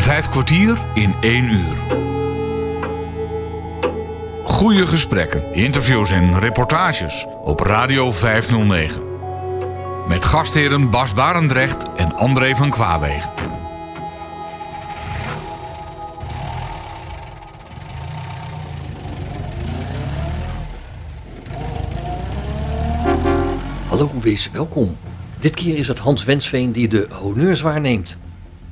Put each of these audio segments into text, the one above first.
Vijf kwartier in één uur. Goede gesprekken, interviews en reportages op Radio 509. Met gastheren Bas Barendrecht en André van Kwaabegen. Hallo, wees welkom. Dit keer is het Hans Wensveen die de honneurs waarneemt.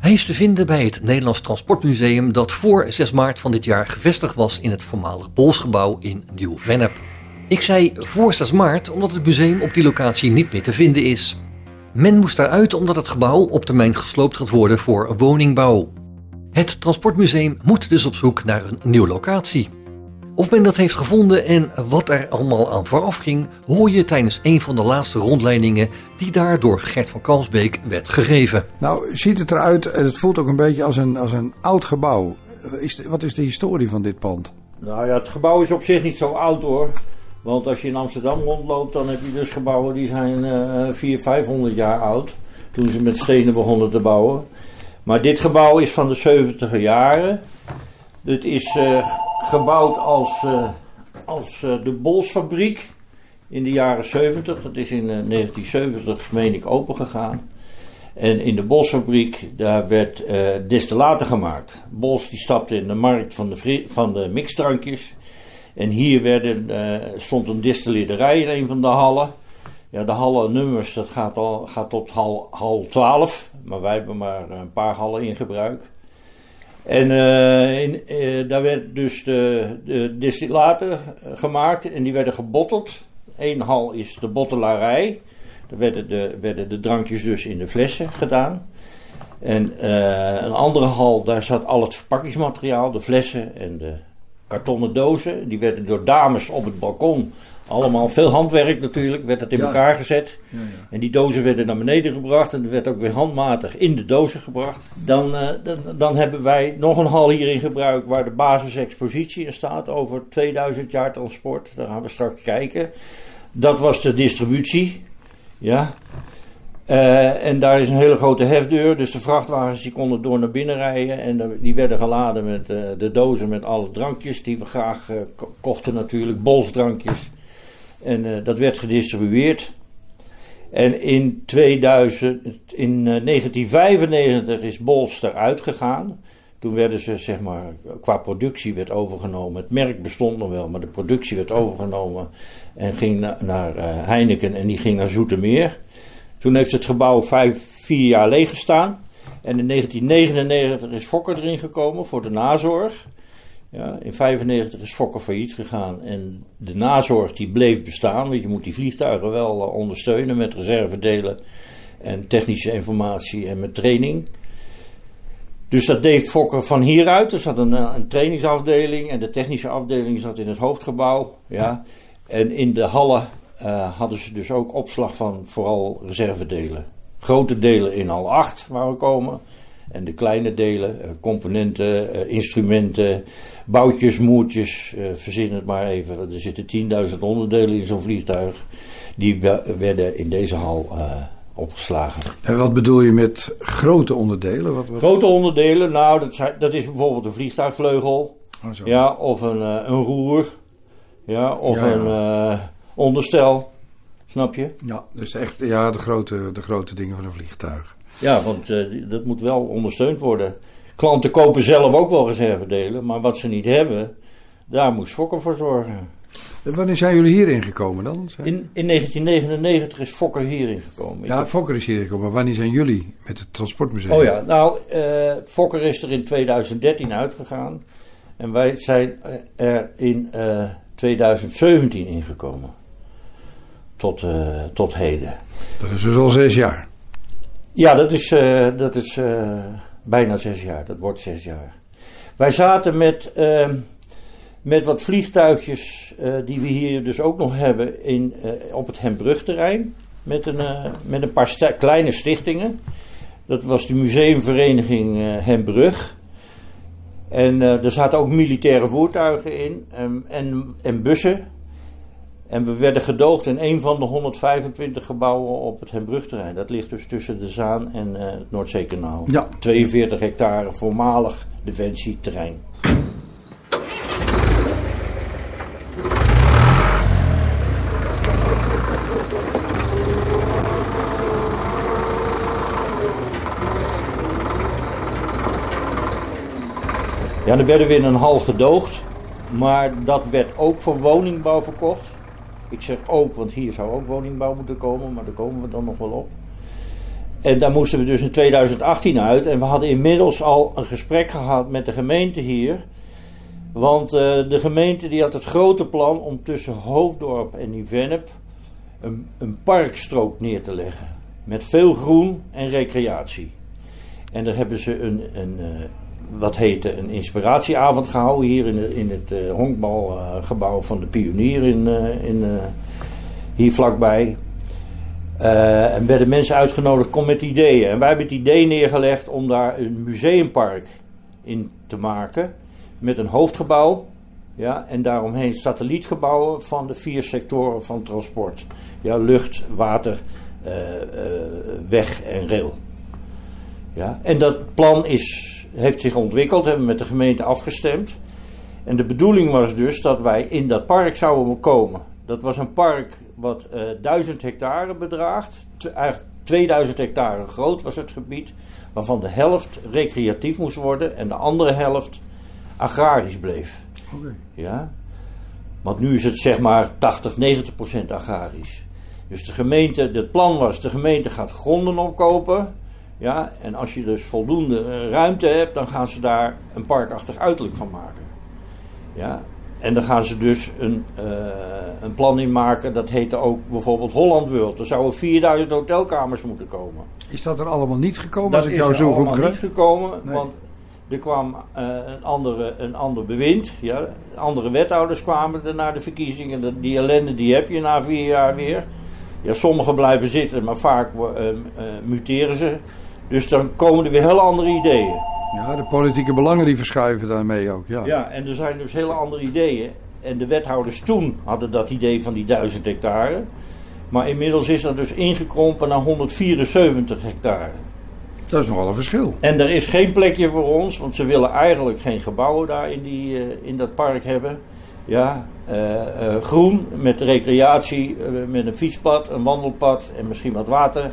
Hij is te vinden bij het Nederlands Transportmuseum dat voor 6 maart van dit jaar gevestigd was in het voormalig Bolsgebouw in Nieuw-Vennep. Ik zei voor 6 maart omdat het museum op die locatie niet meer te vinden is. Men moest daaruit omdat het gebouw op termijn gesloopt gaat worden voor woningbouw. Het Transportmuseum moet dus op zoek naar een nieuwe locatie. Of men dat heeft gevonden en wat er allemaal aan vooraf ging, hoor je tijdens een van de laatste rondleidingen die daar door Gert van Kalsbeek werd gegeven. Nou, ziet het eruit, en het voelt ook een beetje als een, als een oud gebouw. Is, wat is de historie van dit pand? Nou ja, het gebouw is op zich niet zo oud hoor. Want als je in Amsterdam rondloopt, dan heb je dus gebouwen die zijn uh, 400, 500 jaar oud. Toen ze met stenen begonnen te bouwen. Maar dit gebouw is van de 70 jaren. Het is uh, gebouwd als, uh, als uh, de Bolsfabriek in de jaren 70. Dat is in 1970, meen ik, opengegaan. En in de Bolsfabriek, daar werd distillaten gemaakt. Bols die stapte in de markt van de, van de mixdrankjes. En hier werden, stond een distilleerderij in een van de hallen. Ja, de hallen nummers, dat gaat, al, gaat tot hal, hal 12. Maar wij hebben maar een paar hallen in gebruik. En uh, in, uh, daar werd dus de, de distillaten gemaakt en die werden gebotteld. Eén hal is de bottelarij. Daar werden de, werden de drankjes dus in de flessen gedaan. En uh, een andere hal, daar zat al het verpakkingsmateriaal, de flessen en de kartonnen dozen. Die werden door dames op het balkon allemaal veel handwerk natuurlijk, werd het in ja. elkaar gezet. Ja, ja. En die dozen werden naar beneden gebracht en er werd ook weer handmatig in de dozen gebracht. Dan, uh, dan, dan, hebben wij nog een hal hier in gebruik waar de basisexpositie in staat over 2000 jaar transport. Daar gaan we straks kijken. Dat was de distributie. Ja. Uh, en daar is een hele grote hefdeur, dus de vrachtwagens die konden door naar binnen rijden. En die werden geladen met uh, de dozen met alle drankjes die we graag kochten natuurlijk, bolsdrankjes. En uh, dat werd gedistribueerd. En in, 2000, in uh, 1995 is Bols eruit gegaan. Toen werden ze, zeg maar, qua productie werd overgenomen. Het merk bestond nog wel, maar de productie werd overgenomen. En ging na, naar uh, Heineken en die ging naar Zoetermeer. Toen heeft het gebouw vijf, vier jaar leeg gestaan. En in 1999 is Fokker erin gekomen voor de nazorg. Ja, in 1995 is Fokker failliet gegaan en de nazorg die bleef bestaan, want je moet die vliegtuigen wel uh, ondersteunen met reservedelen en technische informatie en met training. Dus dat deed Fokker van hieruit. Er zat een, een trainingsafdeling en de technische afdeling zat in het hoofdgebouw. Ja. En in de hallen uh, hadden ze dus ook opslag van vooral reservedelen. Grote delen in hal 8 waar we komen. En de kleine delen, componenten, instrumenten, boutjes, moertjes, verzin het maar even. Er zitten 10.000 onderdelen in zo'n vliegtuig. Die werden in deze hal uh, opgeslagen. En wat bedoel je met grote onderdelen? Wat, wat... Grote onderdelen, nou, dat, zijn, dat is bijvoorbeeld een vliegtuigvleugel. Oh, ja, of een, uh, een roer. Ja, of ja, ja. een uh, onderstel. Snap je? Ja, dus echt ja, de, grote, de grote dingen van een vliegtuig. Ja, want uh, dat moet wel ondersteund worden. Klanten kopen zelf ook wel reservedelen, maar wat ze niet hebben, daar moest Fokker voor zorgen. En wanneer zijn jullie hierin gekomen dan? In, in 1999 is Fokker hierin gekomen. Ja, Fokker is hierin gekomen, maar wanneer zijn jullie met het Transportmuseum? Oh ja, nou, uh, Fokker is er in 2013 uitgegaan en wij zijn er in uh, 2017 ingekomen. Tot, uh, tot heden. Dat is dus al zes jaar. Ja, dat is, uh, dat is uh, bijna zes jaar. Dat wordt zes jaar. Wij zaten met, uh, met wat vliegtuigjes die we hier dus ook nog hebben in, op het Hembrugterrein. Met een, met een paar kleine stichtingen. Dat was de museumvereniging Hembrug. En er zaten ook militaire voertuigen in en, en, en bussen. En we werden gedoogd in een van de 125 gebouwen op het Hembrugterrein. Dat ligt dus tussen de Zaan en uh, het Noordzeekanaal. Ja. 42 hectare voormalig defensieterrein. Ja, er werden we in een hal gedoogd. Maar dat werd ook voor woningbouw verkocht. Ik zeg ook, want hier zou ook woningbouw moeten komen, maar daar komen we dan nog wel op. En daar moesten we dus in 2018 uit. En we hadden inmiddels al een gesprek gehad met de gemeente hier. Want uh, de gemeente die had het grote plan om tussen Hoofddorp en Nieuw-Vennep een, een parkstrook neer te leggen. Met veel groen en recreatie. En daar hebben ze een, een, uh, wat heette een inspiratieavond gehouden hier in, in het uh, honkbalgebouw van de Pionier in, uh, in, uh, hier vlakbij. en werden mensen uitgenodigd, kom met ideeën. En wij hebben het idee neergelegd om daar een museumpark in te maken. Met een hoofdgebouw. Ja, en daaromheen satellietgebouwen van de vier sectoren van transport. Ja, lucht, water, weg en rail. Ja, en dat plan is heeft zich ontwikkeld, hebben we met de gemeente afgestemd. En de bedoeling was dus dat wij in dat park zouden komen. Dat was een park wat uh, 1000 hectare bedraagt. Eigenlijk 2000 hectare groot was het gebied. Waarvan de helft recreatief moest worden en de andere helft agrarisch bleef. Okay. Ja? Want nu is het zeg maar 80, 90 procent agrarisch. Dus de gemeente, het plan was, de gemeente gaat gronden opkopen. Ja, en als je dus voldoende ruimte hebt, dan gaan ze daar een parkachtig uiterlijk van maken. Ja, en dan gaan ze dus een, uh, een plan in maken, dat heette ook bijvoorbeeld Holland World. Er zouden 4000 hotelkamers moeten komen. Is dat er allemaal niet gekomen dat als ik jou zo goed begrijp? niet gekomen, nee. want er kwam uh, een, andere, een ander bewind. Ja, andere wethouders kwamen er naar de verkiezingen. Die ellende die heb je na vier jaar weer. Ja, sommigen blijven zitten, maar vaak uh, muteren ze. Dus dan komen er weer hele andere ideeën. Ja, de politieke belangen die verschuiven daarmee ook. Ja, ja en er zijn dus hele andere ideeën. En de wethouders toen hadden dat idee van die duizend hectare. Maar inmiddels is dat dus ingekrompen naar 174 hectare. Dat is nogal een verschil. En er is geen plekje voor ons, want ze willen eigenlijk geen gebouwen daar in, die, uh, in dat park hebben. Ja, uh, uh, groen met recreatie, met een fietspad, een wandelpad en misschien wat water.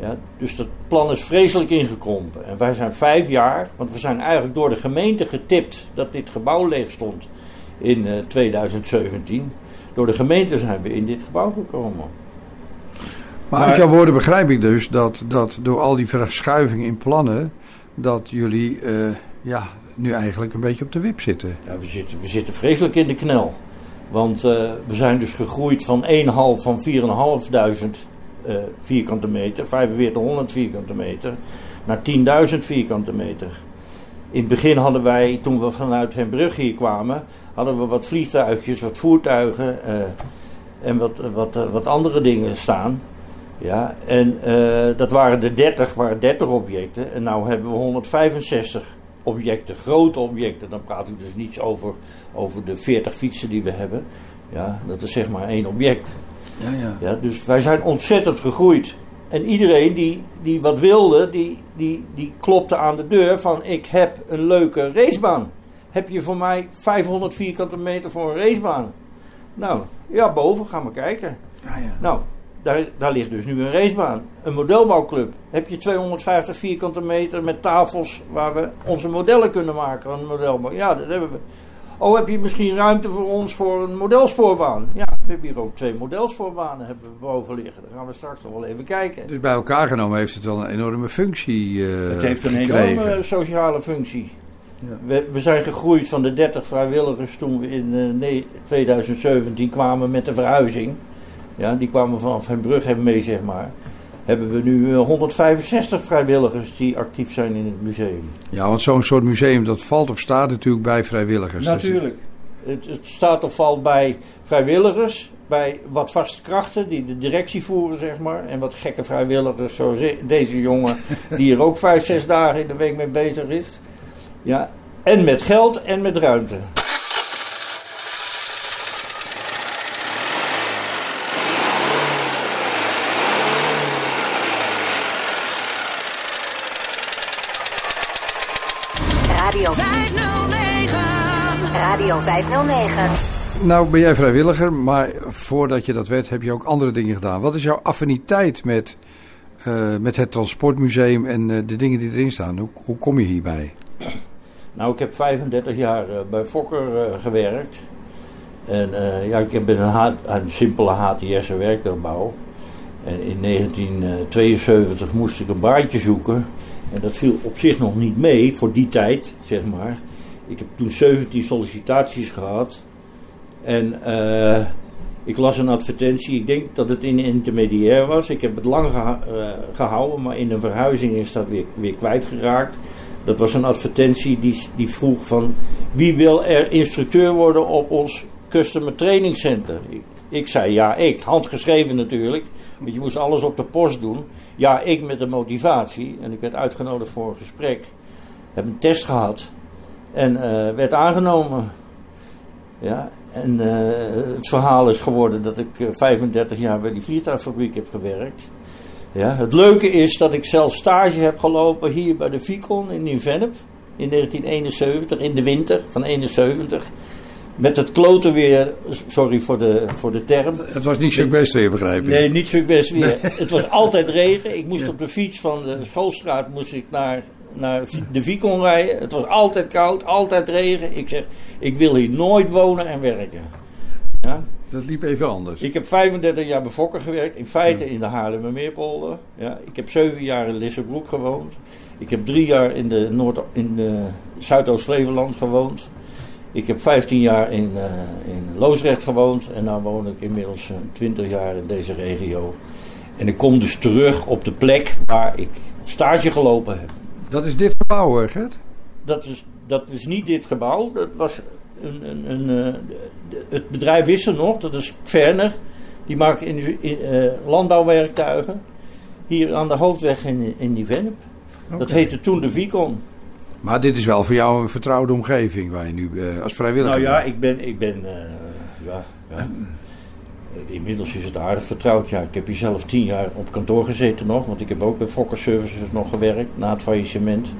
Ja, dus dat plan is vreselijk ingekrompen. En wij zijn vijf jaar, want we zijn eigenlijk door de gemeente getipt dat dit gebouw leeg stond in uh, 2017. Door de gemeente zijn we in dit gebouw gekomen. Maar, maar uit jouw woorden begrijp ik dus dat, dat door al die verschuivingen in plannen, dat jullie uh, ja, nu eigenlijk een beetje op de wip zitten. Ja, we zitten, we zitten vreselijk in de knel. Want uh, we zijn dus gegroeid van 1,5 van 4.500 uh, vierkante meter, 4500 vierkante meter, naar 10.000 vierkante meter. In het begin hadden wij, toen we vanuit Hembrug hier kwamen, hadden we wat vliegtuigjes, wat voertuigen uh, en wat, wat, uh, wat andere dingen staan. Ja, en dat waren de 30, waren 30 objecten. En nu hebben we 165 objecten, grote objecten. Dan praat ik dus niets over, over de 40 fietsen die we hebben. Ja, dat is zeg maar één object. Ja, ja. Ja, dus wij zijn ontzettend gegroeid. En iedereen die, die wat wilde, die, die, die klopte aan de deur van ik heb een leuke racebaan. Heb je voor mij 500 vierkante meter voor een racebaan? Nou, ja, boven, gaan we kijken. Ja, ja. Nou, daar, daar ligt dus nu een racebaan. Een modelbouwclub. Heb je 250 vierkante meter met tafels waar we onze modellen kunnen maken. Een modelbouw. Ja, dat hebben we. Oh, heb je misschien ruimte voor ons voor een modelspoorbaan? Ja, we hebben hier ook twee modelsporbanen hebben we boven liggen. Daar gaan we straks nog wel even kijken. Dus bij elkaar genomen heeft het wel een enorme functie uh, Het heeft een gekregen. enorme sociale functie. Ja. We, we, zijn gegroeid van de 30 vrijwilligers toen we in uh, nee, 2017 kwamen met de verhuizing. Ja, die kwamen vanaf Hembrug mee, zeg maar hebben we nu 165 vrijwilligers die actief zijn in het museum. Ja, want zo'n soort museum dat valt of staat natuurlijk bij vrijwilligers. Natuurlijk. Het, staat of valt bij vrijwilligers, bij wat vaste krachten die de directie voeren, zeg maar. En wat gekke vrijwilligers, zoals deze jongen, die er ook vijf, zes dagen in de week mee bezig is. Ja, en met geld en met ruimte. 509. Nou ben jij vrijwilliger, maar voordat je dat werd heb je ook andere dingen gedaan. Wat is jouw affiniteit met, uh, met het Transportmuseum en uh, de dingen die erin staan? Hoe, hoe kom je hierbij? Nou, ik heb 35 jaar uh, bij Fokker gewerkt. En ja, ik ben een, een simpele HTS werktuigbouw. En in 1972 moest ik een baantje zoeken. En dat viel op zich nog niet mee voor die tijd, zeg maar. Ik heb toen 17 sollicitaties gehad. En uh, ik las een advertentie. Ik denk dat het in intermediair was. Ik heb het lang uh, gehouden, maar in een verhuizing is dat weer, weer kwijtgeraakt. Dat was een advertentie die, die vroeg van... Wie wil er instructeur worden op ons Customer Training Center? Ik, ik zei ja, ik. Handgeschreven natuurlijk. Want je moest alles op de post doen. Ja, ik met de motivatie. En ik werd uitgenodigd voor een gesprek. Heb een test gehad. En uh, werd aangenomen. Ja, en uh, het verhaal is geworden dat ik 35 eh, jaar bij die vliegtuigfabriek heb gewerkt. Ja, het leuke is dat ik zelf stage heb gelopen hier bij de Vicon in Nieuw-Vennep. In 1971, in de winter van 71. Met het kloten weer, sorry voor de, voor de term. Het was niet zo best weer, begrijp ik. Nee, niet zo best weer. Het was altijd regen. Ik moest op de fiets van de schoolstraat moest ik naar naar de Vicon rijden. Het was altijd koud, altijd regen. Ik zeg, ik wil hier nooit wonen en werken. Ja? Dat liep even anders. Ik heb 35 jaar bij Fokker gewerkt. In feite in de Haarlemmermeerpolder. Ja, ik heb 7 jaar in Lissabroek gewoond. Ik heb 3 jaar in, de Noord in de Zuidoost-Flevoland gewoond. Ik heb 15 jaar in, uh, in Loosrecht gewoond. En nu woon ik inmiddels 20 jaar in deze regio. En ik kom dus terug op de plek waar ik stage gelopen heb. Dat is dit gebouw, Gert? Dat is, dat is niet dit gebouw. Dat was een, een, een, uh, het bedrijf is er nog, dat is Verner. Die maakt in, in, uh, landbouwwerktuigen. Hier aan de hoofdweg in, in. Okay. Dat heette toen de Vicon. Maar dit is wel voor jou een vertrouwde omgeving waar je nu uh, als vrijwilliger Nou ja, ik ben, ik ben ja, ja. Inmiddels is het aardig vertrouwd. Ja, ik heb hier zelf tien jaar op kantoor gezeten nog. Want ik heb ook bij Fokker Services nog gewerkt na het faillissement.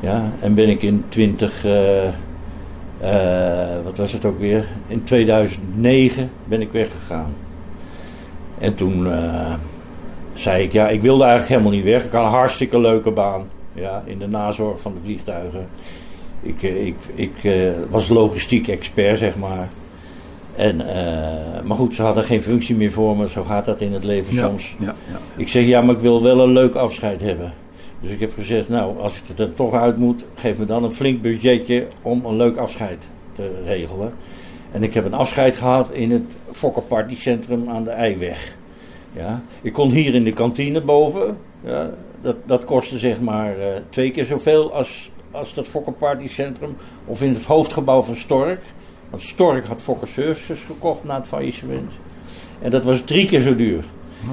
Ja, en ben ik in 20... Uh, uh, wat was het ook weer? In 2009 ben ik weggegaan. En toen zei ik, ja, ik wilde eigenlijk helemaal niet weg. Ik had een hartstikke leuke baan. Ja, in de nazorg van de vliegtuigen. Ik, ik, ik was logistiek expert, zeg maar. En, uh, maar goed, ze hadden geen functie meer voor me. Zo gaat dat in het leven ja, soms. Ja, ja, ik zeg, ja, maar ik wil wel een leuk afscheid hebben. Dus ik heb gezegd, nou, als ik er toch uit moet, geef me dan een flink budgetje om een leuk afscheid te regelen. En ik heb een afscheid gehad in het Fokker Party Centrum aan de Eiweg. Ja. Ik kon hier in de kantine boven. Ja, dat, dat kostte zeg maar uh, twee keer zoveel als, als dat Fokker Party Centrum. Of in het hoofdgebouw van Stork. Want Stork had Fokker Services gekocht na het faillissement. En dat was drie keer zo duur.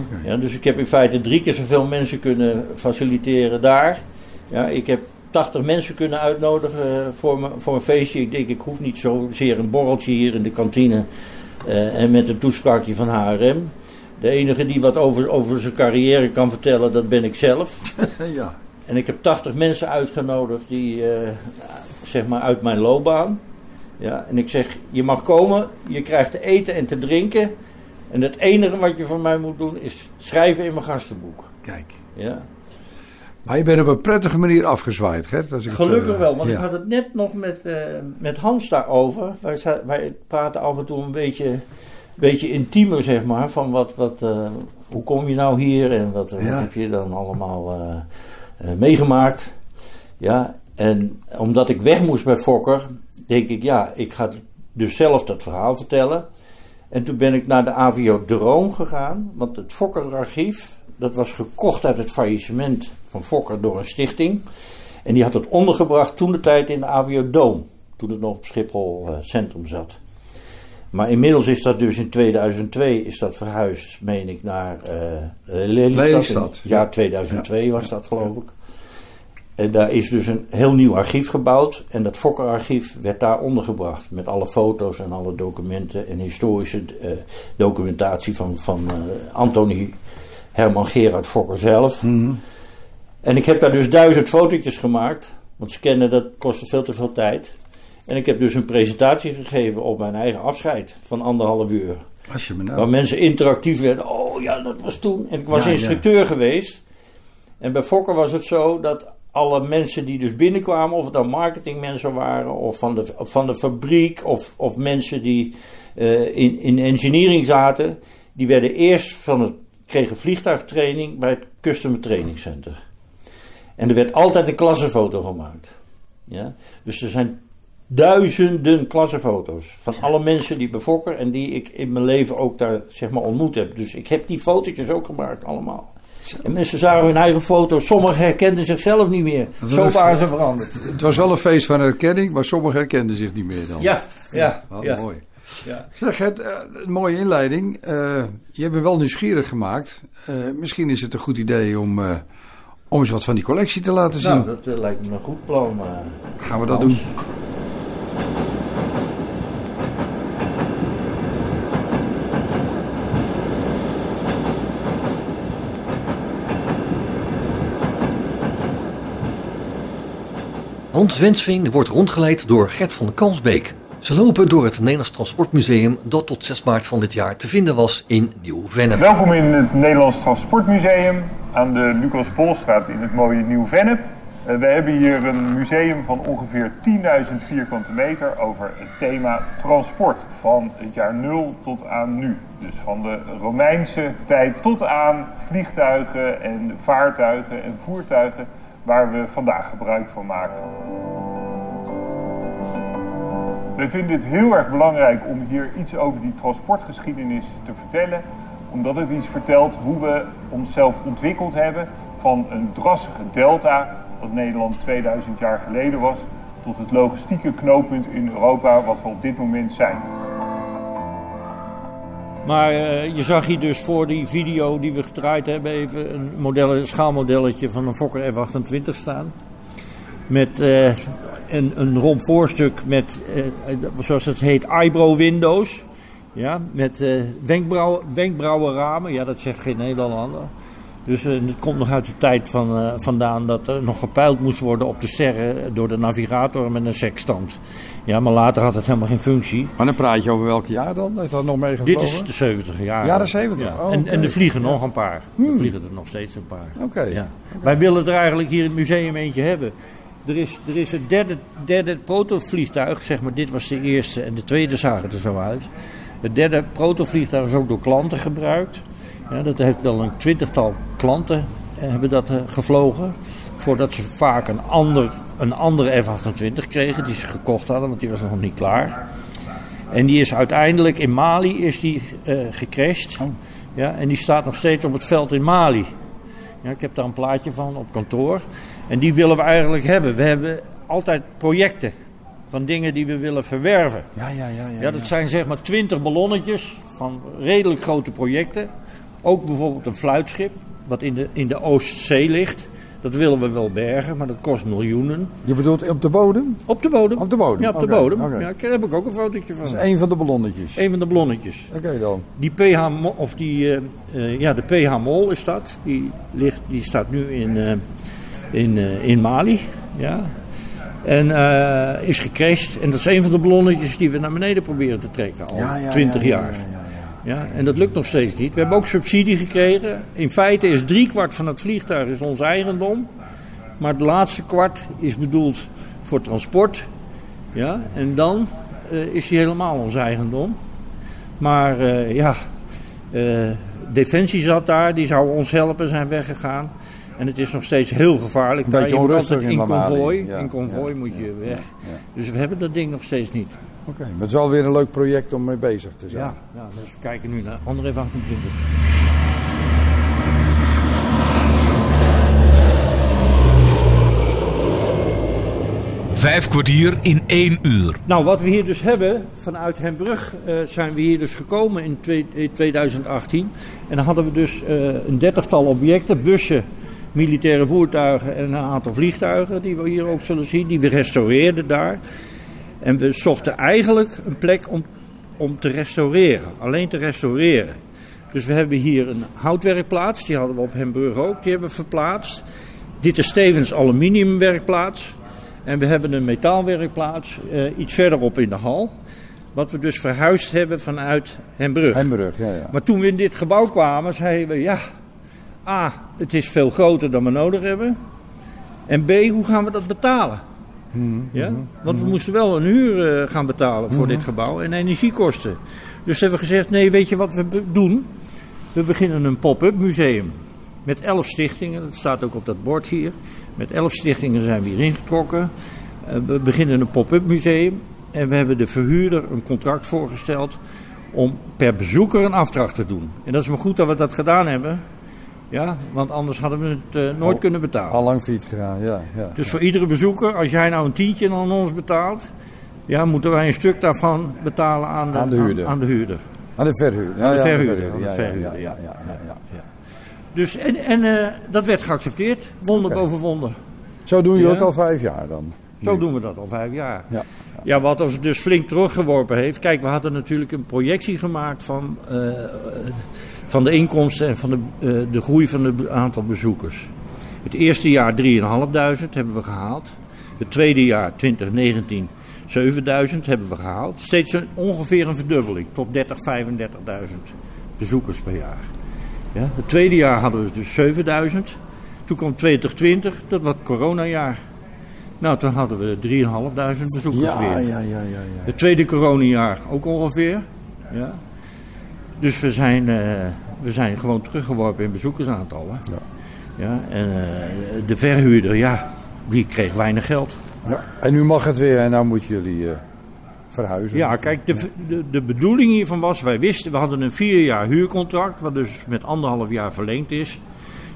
Okay. Ja, dus ik heb in feite drie keer zoveel mensen kunnen faciliteren daar. Ja, ik heb 80 mensen kunnen uitnodigen voor, me, voor een feestje. Ik denk, ik hoef niet zozeer een borreltje hier in de kantine. Uh, en met een toespraakje van HRM. De enige die wat over, over zijn carrière kan vertellen, dat ben ik zelf. ja. En ik heb 80 mensen uitgenodigd die, uh, zeg maar, uit mijn loopbaan. Ja, en ik zeg, je mag komen, je krijgt te eten en te drinken. En het enige wat je van mij moet doen is schrijven in mijn gastenboek. Kijk. Ja. Maar je bent op een prettige manier afgezwaaid, Gert. Als ik Gelukkig het, uh, wel, want ja. ik had het net nog met, uh, met Hans daarover. Wij, wij praten af en toe een beetje, beetje intiemer, zeg maar. Van wat, wat, uh, hoe kom je nou hier en wat, Ja. wat heb je dan allemaal meegemaakt. Ja, en omdat ik weg moest bij Fokker, denk ik, ja, ik ga dus zelf dat verhaal vertellen. En toen ben ik naar de AVO Droom gegaan, want het Fokker-archief, dat was gekocht uit het faillissement van Fokker door een stichting. En die had het ondergebracht toen de tijd in de AVO Doom, toen het nog op Schiphol uh, Centrum zat. Maar inmiddels is dat dus in 2002 is dat verhuisd, meen ik, naar uh, Lelystad. Ja. 2002 was dat geloof ik. En daar is dus een heel nieuw archief gebouwd. En dat Fokker-archief werd daar ondergebracht. Met alle foto's en alle documenten en historische uh, documentatie van, van uh, Anthony Herman Gerard Fokker zelf. -hmm. En ik heb daar dus duizend fotootjes gemaakt. Want scannen dat kostte veel te veel tijd. En ik heb dus een presentatie gegeven op mijn eigen afscheid van anderhalf uur. Als je me nou... Waar mensen interactief werden. Oh ja, dat was toen. En ik was Ja, ja. instructeur geweest. En bij Fokker was het zo dat alle mensen die dus binnenkwamen, of het dan marketingmensen waren, of van de, van de fabriek, of, of mensen die eh, in, in engineering zaten, die werden eerst van het, kregen vliegtuigtraining bij het Customer Training Center. En er werd altijd een klassenfoto gemaakt. Ja? Dus er zijn duizenden klassenfoto's van alle mensen die bij Fokker en die ik in mijn leven ook daar zeg maar ontmoet heb. Dus ik heb die fotootjes ook gemaakt allemaal. En mensen zagen hun eigen foto's. Sommigen herkenden zichzelf niet meer. Zo waren ze veranderd. Het was wel een feest van herkenning, maar sommigen herkenden zich niet meer dan. Ja, ja, Wat ja. mooi. ja. Zeg, het, eh, een mooie inleiding. Eh, je hebt me wel nieuwsgierig gemaakt. Eh, misschien is het een goed idee om, om eens wat van die collectie te laten zien. Nou, dat lijkt me een goed plan. Gaan we dat doen? Hans wordt rondgeleid door Gert van Kalsbeek. Ze lopen door het Nederlands Transportmuseum dat tot 6 maart van dit jaar te vinden was in Nieuw-Vennep. Welkom in het Nederlands Transportmuseum aan de Lucas Bolstraat in het mooie Nieuw-Vennep. Eh, we hebben hier een museum van ongeveer 10.000 vierkante meter over het thema transport. Van het jaar 0 tot aan nu. Dus van de Romeinse tijd tot aan vliegtuigen en vaartuigen en voertuigen waar we vandaag gebruik van maken. We vinden het heel erg belangrijk om hier iets over die transportgeschiedenis te vertellen. Omdat het iets vertelt hoe we onszelf ontwikkeld hebben van een drassige delta, wat Nederland 2000 jaar geleden was, tot het logistieke knooppunt in Europa wat we op dit moment zijn. Maar eh, je zag hier dus voor die video die we gedraaid hebben even een, model, schaalmodelletje van een Fokker F28 staan. Met eh, een, een rond voorstuk met, eh, zoals het heet, eyebrow windows. Ja, met eh wenkbrauw, wenkbrauwenramen. Ja, dat zegt geen Nederlander. Dus eh, het komt nog uit de tijd van, eh, vandaan dat er nog gepeild moest worden op de sterren door de navigator met een sextant. Ja, maar later had het helemaal geen functie. Maar dan praat je over welk jaar dan? Is dat nog Dit meegevlogen? is de 70 jaar. Jaren 70, Ja. oh, en, en er vliegen nog een paar. Hmm. Er vliegen er nog steeds een paar. Oké. Ja. Wij willen er eigenlijk hier in het museum eentje hebben. Er is, er is een derde, derde protovliegtuig, zeg maar, dit was de eerste en de tweede zagen er zo uit. Het derde protovliegtuig is ook door klanten gebruikt. Ja, dat heeft wel een twintigtal klanten eh, hebben dat eh, gevlogen. Voordat ze vaak een, ander, een andere F-28 kregen die ze gekocht hadden, want die was nog niet klaar. En die is uiteindelijk in Mali is die, eh gecrashed. Oh. Ja, en die staat nog steeds op het veld in Mali. Ja, ik heb daar een plaatje van op kantoor. En die willen we eigenlijk hebben. We hebben altijd projecten van dingen die we willen verwerven. Ja, ja, ja. ja, Ja, dat zijn zeg maar twintig ballonnetjes van redelijk grote projecten. Ook bijvoorbeeld een fluitschip, wat in de, in de Oostzee ligt. Dat willen we wel bergen, maar dat kost miljoenen. Je bedoelt op de bodem? Op de bodem. Op de bodem, Ja, op de bodem. Ja, daar heb ik ook een fotootje van. Dat is één van de ballonnetjes. Een van de ballonnetjes. Oké dan. Die PH, of die, eh, eh, ja, de PH Mol is dat. Die, ligt, die staat nu in, eh, in, in Mali. Ja. En is gecrashed. En dat is een van de ballonnetjes die we naar beneden proberen te trekken al Ja, ja, 20 ja, ja, jaar. Ja, en dat lukt nog steeds niet. We hebben ook subsidie gekregen. In feite is driekwart van het vliegtuig is ons eigendom. Maar het laatste kwart is bedoeld voor transport. Ja, en dan eh, is hij helemaal ons eigendom. Maar eh, ja, eh, Defensie zat daar, die zou ons helpen, zijn weggegaan. En het is nog steeds heel gevaarlijk. Een beetje onrustig in in. Ja, in ja, moet je ja, weg. Dus we hebben dat ding nog steeds niet. Oké, maar het is wel weer een leuk project om mee bezig te zijn. Ja, ja dus we kijken nu naar andere 28. Vijf kwartier in één uur. Nou, wat we hier dus hebben, vanuit Hembrug eh, zijn we hier dus gekomen in, twee- in 2018. En dan hadden we dus eh, een dertigtal objecten, bussen, militaire voertuigen en een aantal vliegtuigen, die we hier ook zullen zien, die we restaureerden daar. En we zochten eigenlijk een plek om, om te restaureren, alleen te restaureren. Dus we hebben hier een houtwerkplaats, die hadden we op Hembrug ook, die hebben we verplaatst. Dit is Stevens aluminiumwerkplaats. En we hebben een metaalwerkplaats eh, iets verderop in de hal. Wat we dus verhuisd hebben vanuit Hembrug. Hembrug, ja, ja. Maar toen we in dit gebouw kwamen, zeiden we ja, A, het is veel groter dan we nodig hebben. En B, hoe gaan we dat betalen? Ja? Want we moesten wel een huur eh, gaan betalen voor dit gebouw en energiekosten. Dus hebben we gezegd, nee, weet je wat we doen? We beginnen een pop-up museum. Met elf stichtingen, dat staat ook op dat bord hier. Met elf stichtingen zijn we hier ingetrokken. Eh, we beginnen een pop-up museum. En we hebben de verhuurder een contract voorgesteld om per bezoeker een afdracht te doen. En dat is maar goed dat we dat gedaan hebben. Ja, want anders hadden we het eh, nooit Al- kunnen betalen. Al lang fiets gegaan, ja. ja. Dus voor iedere bezoeker, als jij nou een tientje aan ons betaalt, ja, moeten wij een stuk daarvan betalen aan de, Aan de huurder. Aan, de huurder. Aan de verhuurder, aan de verhuurder, ja, ja. ja, ja, ja. Dus, en en eh, dat werd geaccepteerd, wonder boven wonder. Zo doen jullie het al vijf jaar dan? Zo doen we dat al vijf jaar. Ja. Ja, wat ons dus flink teruggeworpen heeft. Kijk, we hadden natuurlijk een projectie gemaakt van, eh, van de inkomsten en van de, eh, de groei van het aantal bezoekers. Het eerste jaar 3.500 hebben we gehaald. Het tweede jaar 2019 7000 hebben we gehaald. Steeds een, ongeveer een verdubbeling tot 30, 35.000 bezoekers per jaar. Ja, het tweede jaar hadden we dus 7000. Toen kwam 2020, dat was het coronajaar. Nou, toen hadden we 3.500 bezoekers Ja, weer. ja, ja, ja, ja. Het tweede coronajaar ook ongeveer. Ja. Dus we zijn, eh, we zijn gewoon teruggeworpen in bezoekersaantallen. Ja. Ja, en eh, de verhuurder, ja, die kreeg weinig geld. Ja. En nu mag het weer en nou moeten jullie eh, verhuizen. Ja, kijk, de, de, de bedoeling hiervan was, wij wisten, we hadden een vier jaar huurcontract, wat dus met anderhalf jaar verlengd is.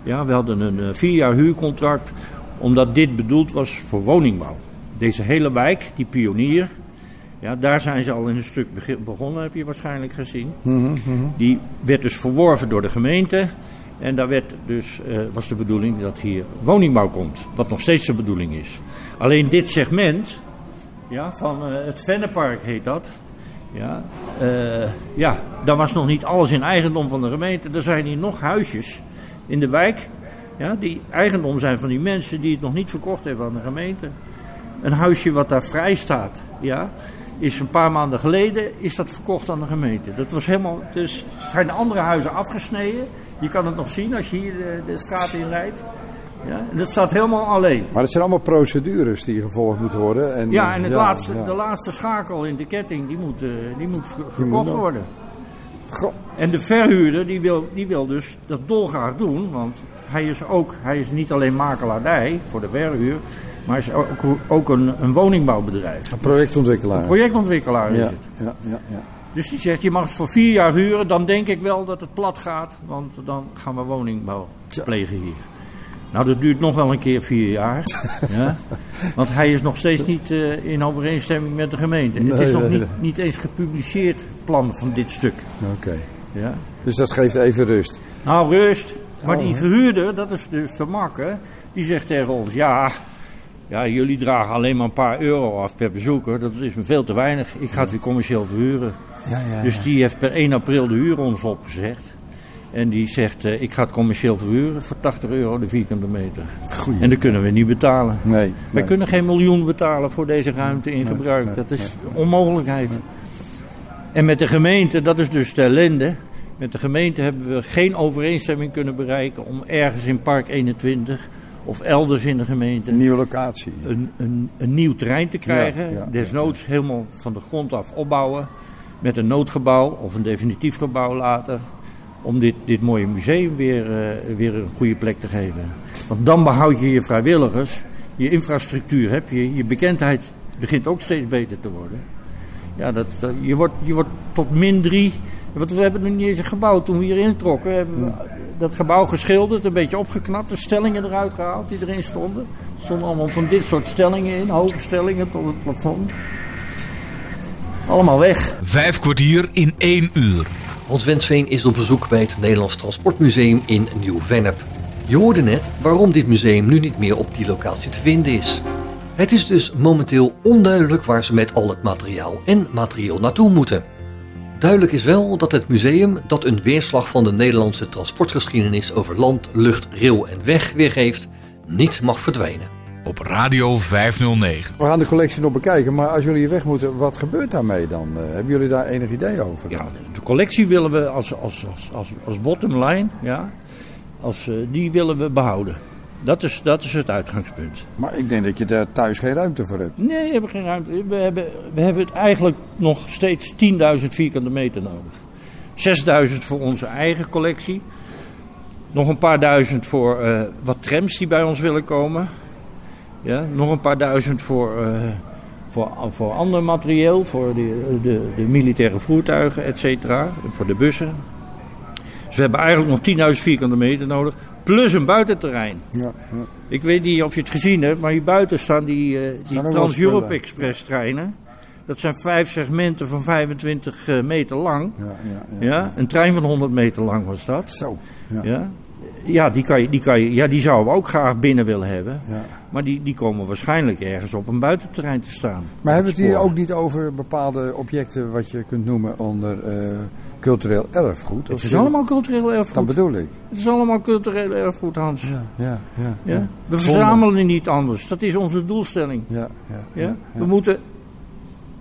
Ja, we hadden een eh, vier jaar huurcontract, omdat dit bedoeld was voor woningbouw. Deze hele wijk, die pionier, ja, daar zijn ze al in een stuk begonnen, heb je waarschijnlijk gezien. Die werd dus verworven door de gemeente. En daar werd dus, eh, was de bedoeling dat hier woningbouw komt. Wat nog steeds de bedoeling is. Alleen dit segment, ja, van eh, het Vennepark heet dat. Ja, eh, ja, daar was nog niet alles in eigendom van de gemeente. Er zijn hier nog huisjes in de wijk. Ja, die eigendom zijn van die mensen die het nog niet verkocht hebben aan de gemeente. Een huisje wat daar vrij staat, ja, is een paar maanden geleden is dat verkocht aan de gemeente. Dat was helemaal, dus zijn de andere huizen afgesneden. Je kan het nog zien als je hier de, de straat in rijdt. Ja, en dat staat helemaal alleen. Maar het zijn allemaal procedures die gevolgd moeten worden. En, Ja, en het ja, laatste, ja. de laatste schakel in de ketting, die moet, eh, die moet ver- moet verkocht worden. En de verhuurder, die wil, die wil dus dat dolgraag doen, want hij is ook, hij is niet alleen makelaardij voor de verhuur, maar is ook, ook een, een woningbouwbedrijf. Een projectontwikkelaar. Projectontwikkelaar is ja, het. ja, ja, ja. Dus die zegt, je mag het voor vier jaar huren, dan denk ik wel dat het plat gaat, want dan gaan we woningbouw plegen hier. Nou, dat duurt nog wel een keer vier jaar. ja? Want hij is nog steeds niet eh, in overeenstemming met de gemeente. het is nog nee, niet, nee. niet eens gepubliceerd, het plan van dit stuk. Oké. Ja? Dus dat geeft even rust. Nou, rust. Maar Oh, die verhuurder, dat is dus de makke, die zegt tegen ons, ja, ja, jullie dragen alleen maar een paar euro af per bezoeker. Dat is me veel te weinig. Ik ga het weer commercieel verhuren. Ja, ja, Dus die heeft per 1 april de huur ons opgezegd. En die zegt, eh, ik ga het commercieel verhuren voor 80 euro de vierkante meter. Goeie. En dat kunnen we niet betalen. Nee. Wij nee. kunnen geen miljoen betalen voor deze ruimte in Nee, gebruik. nee, dat is onmogelijkheid. En met de gemeente, dat is dus de ellende. Met de gemeente hebben we geen overeenstemming kunnen bereiken om ergens in Park 21 of elders in de gemeente Een nieuwe locatie. een, een, een nieuw terrein te krijgen. Ja, ja, Desnoods helemaal van de grond af opbouwen. Met een noodgebouw of een definitief gebouw later. Om dit, dit mooie museum weer, eh, weer een goede plek te geven. Want dan behoud je je vrijwilligers. Je infrastructuur heb je. Je bekendheid begint ook steeds beter te worden. Ja, dat, dat- je, wordt, je wordt tot min drie. Want we hebben nog niet eens een gebouw. Toen we hier introkken, hebben we dat gebouw geschilderd, een beetje opgeknapt, de stellingen eruit gehaald die erin stonden. Er stonden allemaal van dit soort stellingen in, hoge stellingen tot het plafond. Allemaal weg. Vijf kwartier in één uur. Hans Wensveen is op bezoek bij het Nederlands Transportmuseum in Nieuw-Vennep. Je hoorde net waarom dit museum nu niet meer op die locatie te vinden is. Het is dus momenteel onduidelijk waar ze met al het materiaal en materieel naartoe moeten. Duidelijk is wel dat het museum, dat een weerslag van de Nederlandse transportgeschiedenis over land, lucht, rail en weg weergeeft, niet mag verdwijnen. op Radio 509. We gaan de collectie nog bekijken, maar als jullie hier weg moeten, wat gebeurt daarmee dan? Eh, hebben jullie daar enig idee over? Ja, de collectie willen we als, als, als, als, als bottom line, ja, als, eh, die willen we behouden. Dat is, dat is het uitgangspunt. Maar ik denk dat je daar thuis geen ruimte voor hebt. Nee, we hebben geen ruimte. We hebben, we hebben het eigenlijk nog steeds 10.000 vierkante meter nodig. 6.000 voor onze eigen collectie. Nog een paar duizend voor eh, wat trams die bij ons willen komen. Ja, nog een paar duizend voor, eh, voor, voor ander materieel, voor de, de, de militaire voertuigen, et cetera, voor de bussen. Dus we hebben eigenlijk nog 10.000 vierkante meter nodig, plus een buitenterrein. Ja, ja. Ik weet niet of je het gezien hebt, maar hier buiten staan die, eh, die Trans-Europe. Express treinen. Dat zijn vijf segmenten van 25 eh, meter lang. Ja, ja, ja. Ja, een trein van 100 meter lang was dat. Zo. Ja. Ja, die, kan je, die, kan je, ja die zouden we ook graag binnen willen hebben. Ja. Maar die, die komen waarschijnlijk ergens op een buitenterrein te staan. Maar hebben we het hier ook niet over bepaalde objecten wat je kunt noemen onder eh, cultureel erfgoed? Het is allemaal cultureel Dat erfgoed. bedoel ik. Het is allemaal cultureel erfgoed, Hans. Ja, ja, ja. Ja? We verzamelen niet anders. Dat is onze doelstelling. Ja? ja, We moeten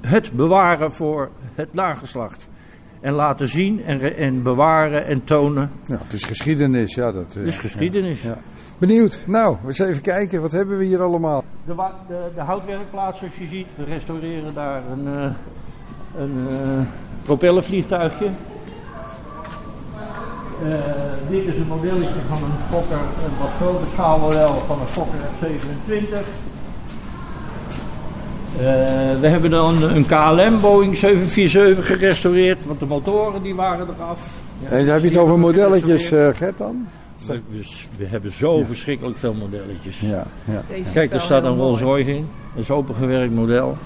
het bewaren voor het nageslacht. En laten zien en, en bewaren en tonen. Ja, het is geschiedenis, ja. Dat, eh, Het is geschiedenis. Ja. Benieuwd. Nou, eens even kijken. Wat hebben we hier allemaal? De, de, de houtwerkplaats, zoals je ziet, we restaureren daar een, eh, een eh, propellervliegtuigje. Dit is een modelletje van een Fokker, een wat groter schaalmodel van een Fokker F-27. Eh, we hebben dan een KLM Boeing 747 gerestaureerd, want de motoren die waren eraf. Ja, En dan heb je het over modelletjes, eh, Gert dan? We, we, we hebben zo verschrikkelijk veel modelletjes. Ja, ja. Kijk, is er staat een Rolls. Royce in. Dat is opengewerkt model.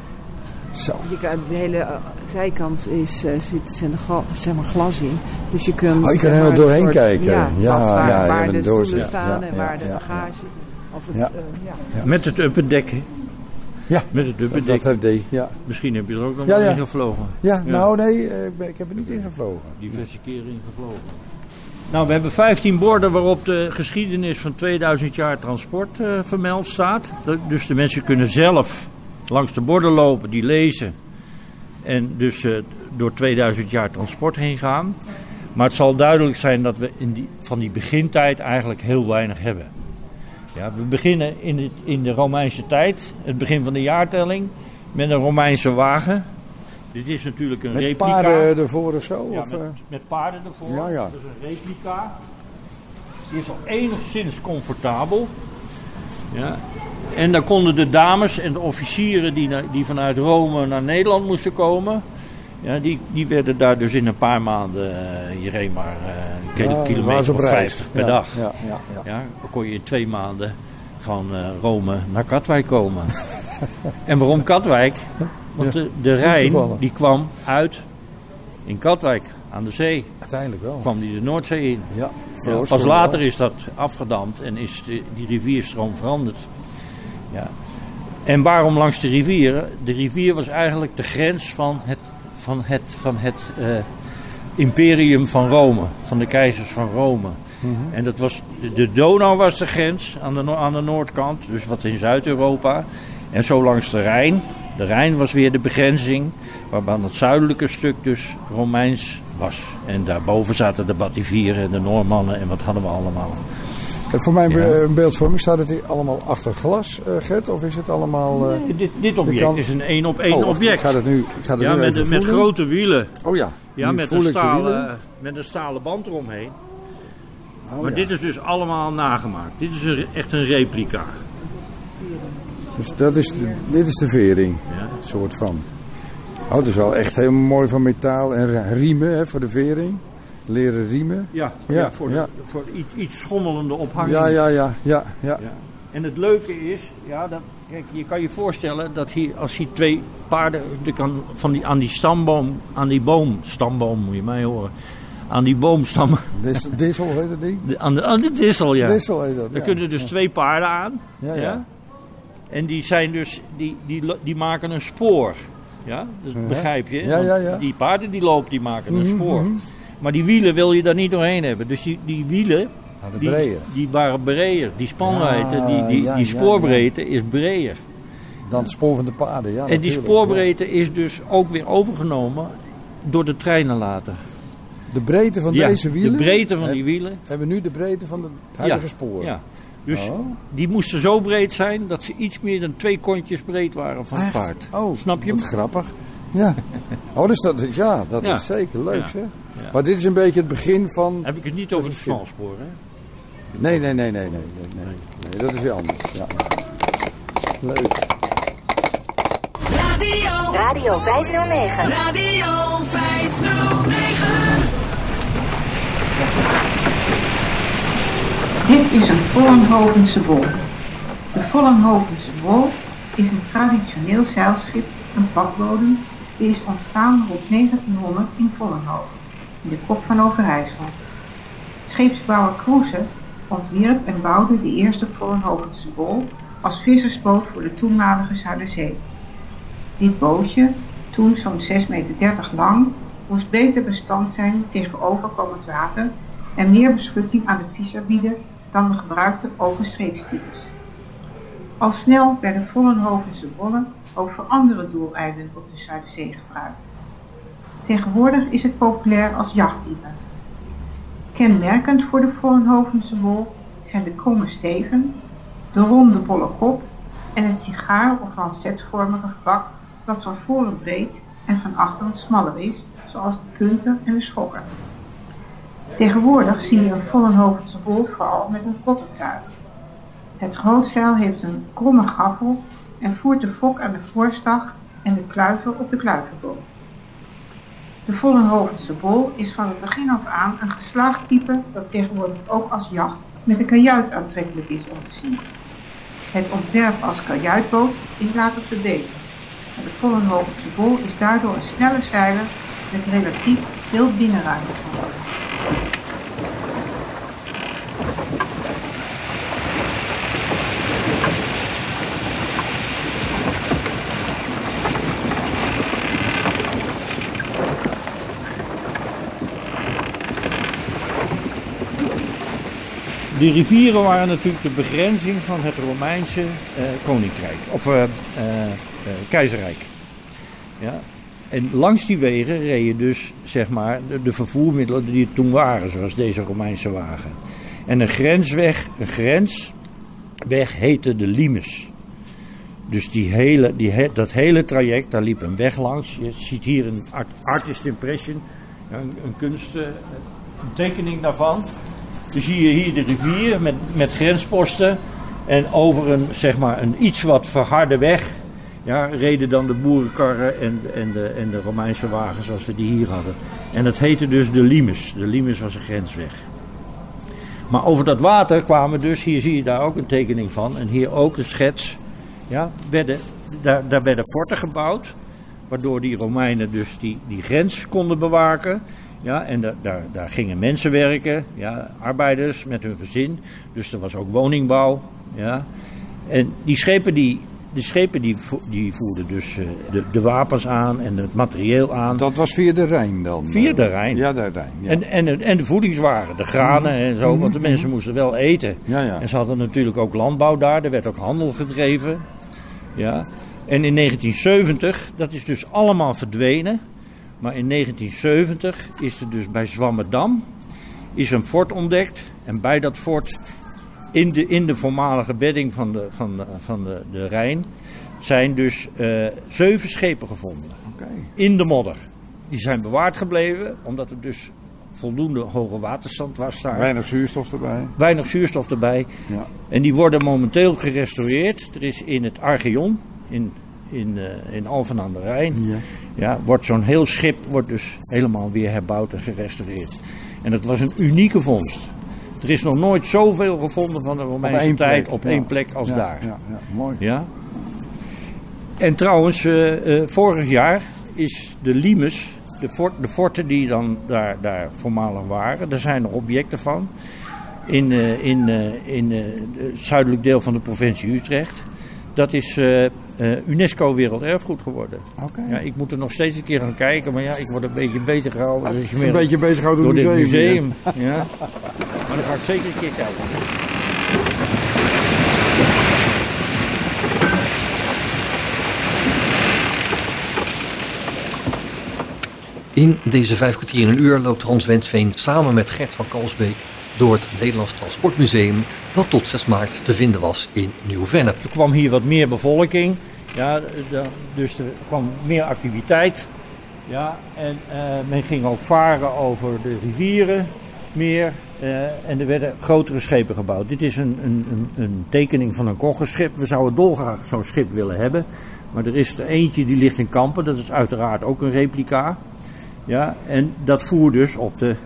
Zo. Je kan, de hele eh, zijkant is, eh, zit gla- zeg maar glas in. Dus je kunt. Oh, je kan er een doorheen soort- kijken. Ja, Ja, waar, ja, waar ja, de stoelen staan Ja, en ja, waar de ja, bagage. Of het, Ja. eh, ja. Met het uppendek. Ja, Met het dat, uppendek. dat heeft die. Ja. Misschien heb je er ook nog Ja, wel ja. in gevlogen. Ja, nou nee, eh, ik heb er niet in gevlogen. Diverse keren in gevlogen. Nou, we hebben 15 borden waarop de geschiedenis van 2000 jaar transport eh, vermeld staat. Dat- Dus de mensen kunnen zelf langs de borden lopen, die lezen. En dus eh, door 2000 jaar transport heen gaan. Maar het zal duidelijk zijn dat we in die, van die begintijd eigenlijk heel weinig hebben. Ja, we beginnen in, het, in de Romeinse tijd, het begin van de jaartelling, met een Romeinse wagen. Dit is natuurlijk een Met replica. paarden ervoor of zo? Ja, of, met, eh? met paarden ervoor. Ja, ja. Dat is een replica. Die is al enigszins comfortabel. Ja. En dan konden de dames en de officieren die, die vanuit Rome naar Nederland moesten komen. Ja, die, die werden daar dus in een paar maanden, eh, je reed maar kilo- Ja, kilometer of op reis. 50 per Ja, dag. Ja, ja, ja. Ja, dan kon je in twee maanden van eh, Rome naar Katwijk komen. en waarom Katwijk? Want de, de Rijn die kwam uit in Katwijk aan de zee. Uiteindelijk wel. Kwam die de Noordzee in. Ja, pas later wel. is dat afgedamd en is de, die rivierstroom veranderd. Ja. En waarom langs de rivier? De rivier was eigenlijk de grens van het, van het, van het eh, imperium van Rome, van de keizers van Rome. Mhm. En dat was, de, Donau was de grens aan de, aan de noordkant, dus wat in Zuid-Europa. En zo langs de Rijn. De Rijn was weer de begrenzing, waarvan het zuidelijke stuk dus Romeins was. En daarboven zaten de Bativieren en de Noormannen en wat hadden we allemaal. Eh, Voor mijn Ja. eh, beeldvorming staat het hier allemaal achter glas, eh, Gert? Of is het allemaal... eh, Nee, dit, dit object kan- is een één op één oh, object. Ik ga het nu, ik ga het ja, nu met, even met voelen. grote wielen. Oh ja, Ja, met een, stalen, met een stalen band eromheen. Oh, maar ja. dit is dus allemaal nagemaakt. Dit is een, echt een replica. Dus dat is de, dit is de vering, Ja. soort van. Oh, dat is wel echt heel mooi van metaal. En riemen hè, voor de vering. Leren riemen. Ja, Ja, ja, voor, ja. De, voor iets, iets schommelende ophanging. Ja, ja, ja, ja, ja. En het leuke is, ja, dat, kijk, je kan je voorstellen dat hier, als hier twee paarden de kan, van die, aan die stamboom, aan die boom, stamboom moet je mij horen, aan die boomstam, Dis, Dissel heet het ding? de- aan, de, aan de dissel, ja. Dissel heet dat, Daar kunnen dus twee paarden aan. Ja. En die zijn dus, die, die, die maken een spoor. Ja, dus begrijp je? Ja, ja, ja. Die paarden die lopen, die maken een Mhm, spoor. mhm. Maar die wielen wil je daar niet doorheen hebben. Dus die, die wielen, Ah, die, die waren breder. Die spanwijdte, Ja, die, die, ja, die ja, spoorbreedte is breder. Dan het spoor van de paarden, ja. en die spoorbreedte is dus ook weer overgenomen door de treinen later. De breedte van deze wielen. De breedte van die wielen. Hebben nu de breedte van het huidige spoor. Ja. Dus Oh. die moesten zo breed zijn dat ze iets meer dan twee kontjes breed waren van het paard. Oh, Snap je Wat hem? grappig. Ja. Oh, dus dat, ja, dat Ja. is zeker leuk, Ja. zeg. Maar dit is een beetje het begin van... Heb ik het niet over het smalspoor, hè? Nee, nee, nee, nee, nee, nee, nee. nee dat is weer anders. Ja. Leuk. Radio. Radio 509. Radio 509. Dit is een Vollenhovense bol. De Vollenhovense bol is een traditioneel zeilschip, een pakbodem, die is ontstaan rond 1900 in Vollenhoven, in de kop van Overijssel. Scheepsbouwer Kroese ontwierp en bouwde de eerste Vollenhovense bol als vissersboot voor de toenmalige Zuiderzee. Dit bootje, toen zo'n 6,30 meter lang, moest beter bestand zijn tegen overkomend water en meer beschutting aan de visser bieden dan de gebruikte overscheepstypes. Al snel werden Vollenhovense bollen ook voor andere doeleinden op de Zuiderzee gebruikt. Tegenwoordig is het populair als jachttype. Kenmerkend voor de Vollenhovense bol zijn de kromme steven, de ronde bolle kop en het sigaar- of lancetvormige bak dat van voren breed en van achteren smaller is, zoals de punter en de schokker. Tegenwoordig zie je een Vollenhovense bol vooral met een kottertuig. Het grootzeil heeft een kromme gaffel en voert de fok aan de voorstag en de kluiver op de kluiverboom. De Vollenhovense bol is van het begin af aan een geslaagd type dat tegenwoordig ook als jacht met een kajuit aantrekkelijk is om te zien. Het ontwerp als kajuitboot is later verbeterd. maar De Vollenhovense bol is daardoor een snelle zeiler met relatief veel binnenruimte. De rivieren waren natuurlijk de begrenzing van het Romeinse eh, koninkrijk, of eh, eh, eh, keizerrijk. Ja. En langs die wegen reden dus zeg maar de, de vervoermiddelen die er toen waren, zoals deze Romeinse wagen. En een grensweg, een grensweg heette de limes. Dus die hele, die dat hele traject, daar liep een weg langs. Je ziet hier een art- artist impression, een, een kunst, een tekening daarvan. Dan zie je hier de rivier met, met grensposten. En over een, zeg maar, een iets wat verharde weg ja, reden dan de boerenkarren en, en, de, en de Romeinse wagens zoals we die hier hadden. En dat heette dus de limes. De limes was een grensweg. Maar over dat water kwamen dus, hier zie je daar ook een tekening van. En hier ook een schets. Ja, werden, daar, daar werden forten gebouwd. Waardoor die Romeinen dus die, die grens konden bewaken. Ja, en da- daar, daar gingen mensen werken, ja, arbeiders met hun gezin. Dus er was ook woningbouw. Ja. En die schepen die, die, schepen die, vo- die voerden dus eh, de, de wapens aan en het materieel aan. Dat was via de Rijn dan? Via de Rijn. Ja, de Rijn. Ja. En, en, en de voedingswaren, de granen en zo, want de mensen moesten wel eten. ja, ja. En ze hadden natuurlijk ook landbouw daar, er werd ook handel gedreven. Ja. En in 1970, dat is dus allemaal verdwenen. Maar in 1970 is er dus bij Zwammerdam is een fort ontdekt. En bij dat fort, in de, in de voormalige bedding van de, van de, van de, de Rijn, zijn dus eh, zeven schepen gevonden. Oké. In de modder. Die zijn bewaard gebleven, omdat er dus voldoende hoge waterstand was daar. Weinig zuurstof erbij. Weinig zuurstof erbij. Ja. En die worden momenteel gerestaureerd. Er is in het Archeon, in, in, eh, in Alphen aan de Rijn, Ja. ja, wordt zo'n heel schip wordt dus helemaal weer herbouwd en gerestaureerd. En dat was een unieke vondst. Er is nog nooit zoveel gevonden van de Romeinse tijd plek, op ja. één plek als Ja, daar. Ja, ja, mooi. Ja. En trouwens, eh, vorig jaar is de Limes, de, fort, de forten die dan daar, daar voormalig waren, daar zijn er objecten van. In, in, in het zuidelijk deel van de provincie Utrecht. dat is eh, UNESCO Werelderfgoed geworden. Oké. Ja, ik moet er nog steeds een keer gaan kijken, maar ja, ik word een beetje bezig gehouden. Dus Een beetje bezig gehouden door door dit het museum. museum. Ja. Maar dan ga ik zeker een keer kijken. In deze vijf kwartier in een uur loopt Hans Wensveen samen met Gert van Kalsbeek door het Nederlands Transportmuseum dat tot 6 maart te vinden was in Nieuw-Vennep. Er kwam hier wat meer bevolking. Ja, dus er kwam meer activiteit. Ja, en eh, men ging ook varen over de rivieren meer. eh, en er werden grotere schepen gebouwd. Dit is een, een, een, tekening van een koggerschip. We zouden dolgraag zo'n schip willen hebben. Maar er is er eentje die ligt in Kampen. Dat is uiteraard ook een replica. Ja, en dat voer dus op de,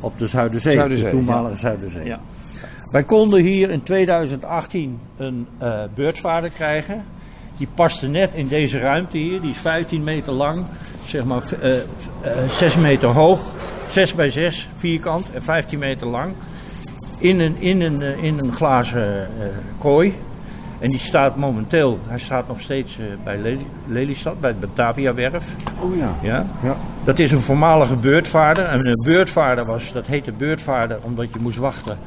op de Zuiderzee. Zuiderzee, de toenmalige Zuiderzee. Wij konden hier in 2018 een eh beurtvaarder krijgen. Die paste net in deze ruimte hier. Die is 15 meter lang, zeg maar eh, eh, 6 meter hoog, 6 bij 6 vierkant en 15 meter lang. In een, in een, eh, in een glazen eh, kooi. En die staat momenteel, hij staat nog steeds eh, bij Lely- Lelystad, bij het Batavia-werf. Oh ja. Ja? Ja. Dat is een voormalige beurtvaarder. En een beurtvaarder was, dat heette beurtvaarder omdat je moest wachten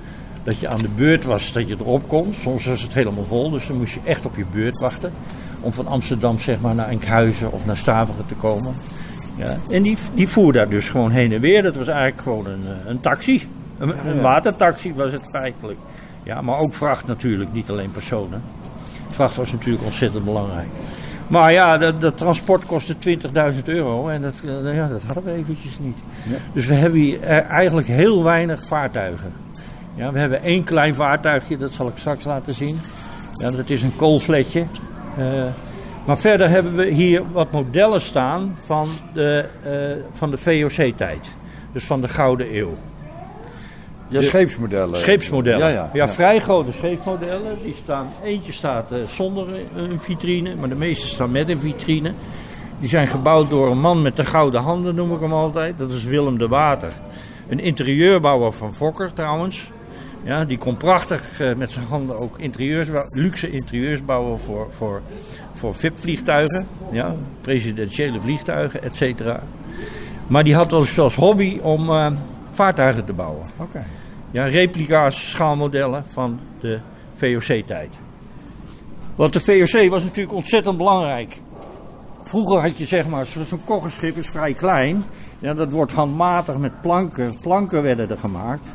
dat je aan de beurt was dat je erop kon. Soms was het helemaal vol, dus dan moest je echt op je beurt wachten. Om van Amsterdam zeg maar naar Enkhuizen of naar Staveren te komen. Ja, en die, die voer daar dus gewoon heen en weer. Dat was eigenlijk gewoon een, eh, een taxi. Een, een watertaxi was het feitelijk. Ja, maar ook vracht natuurlijk, niet alleen personen. Vracht was natuurlijk ontzettend belangrijk. Maar ja, dat, dat transport kostte 20.000 euro en dat, eh, ja, dat hadden we eventjes niet. Dus we hebben hier eh, eigenlijk heel weinig vaartuigen. Ja, we hebben één klein vaartuigje, dat zal ik straks laten zien. Ja, dat is een koolfletje. Eh, maar verder hebben we hier wat modellen staan van de, van de VOC-tijd. Dus van de Gouden Eeuw. Ja, scheepsmodellen. Scheepsmodellen. Ja, Ja, ja. vrij grote scheepsmodellen. Die staan, eentje staat eh, zonder een vitrine, maar de meeste staan met een vitrine. Die zijn gebouwd door een man met de gouden handen, noem ik hem altijd. Dat is Willem de Water. Een interieurbouwer van Fokker trouwens. Ja, die kon prachtig eh, met zijn handen ook interieurs, luxe interieurs bouwen voor, voor, voor VIP-vliegtuigen. Ja, presidentiële vliegtuigen, et cetera. Maar die had dus als hobby om eh, vaartuigen te bouwen. Oké. Ja, replica's, schaalmodellen van de VOC-tijd. Want de VOC was natuurlijk ontzettend belangrijk. Vroeger had je zeg maar, zo- zo'n koggerschip is vrij klein. Ja, dat wordt handmatig met planken. Planken werden er gemaakt.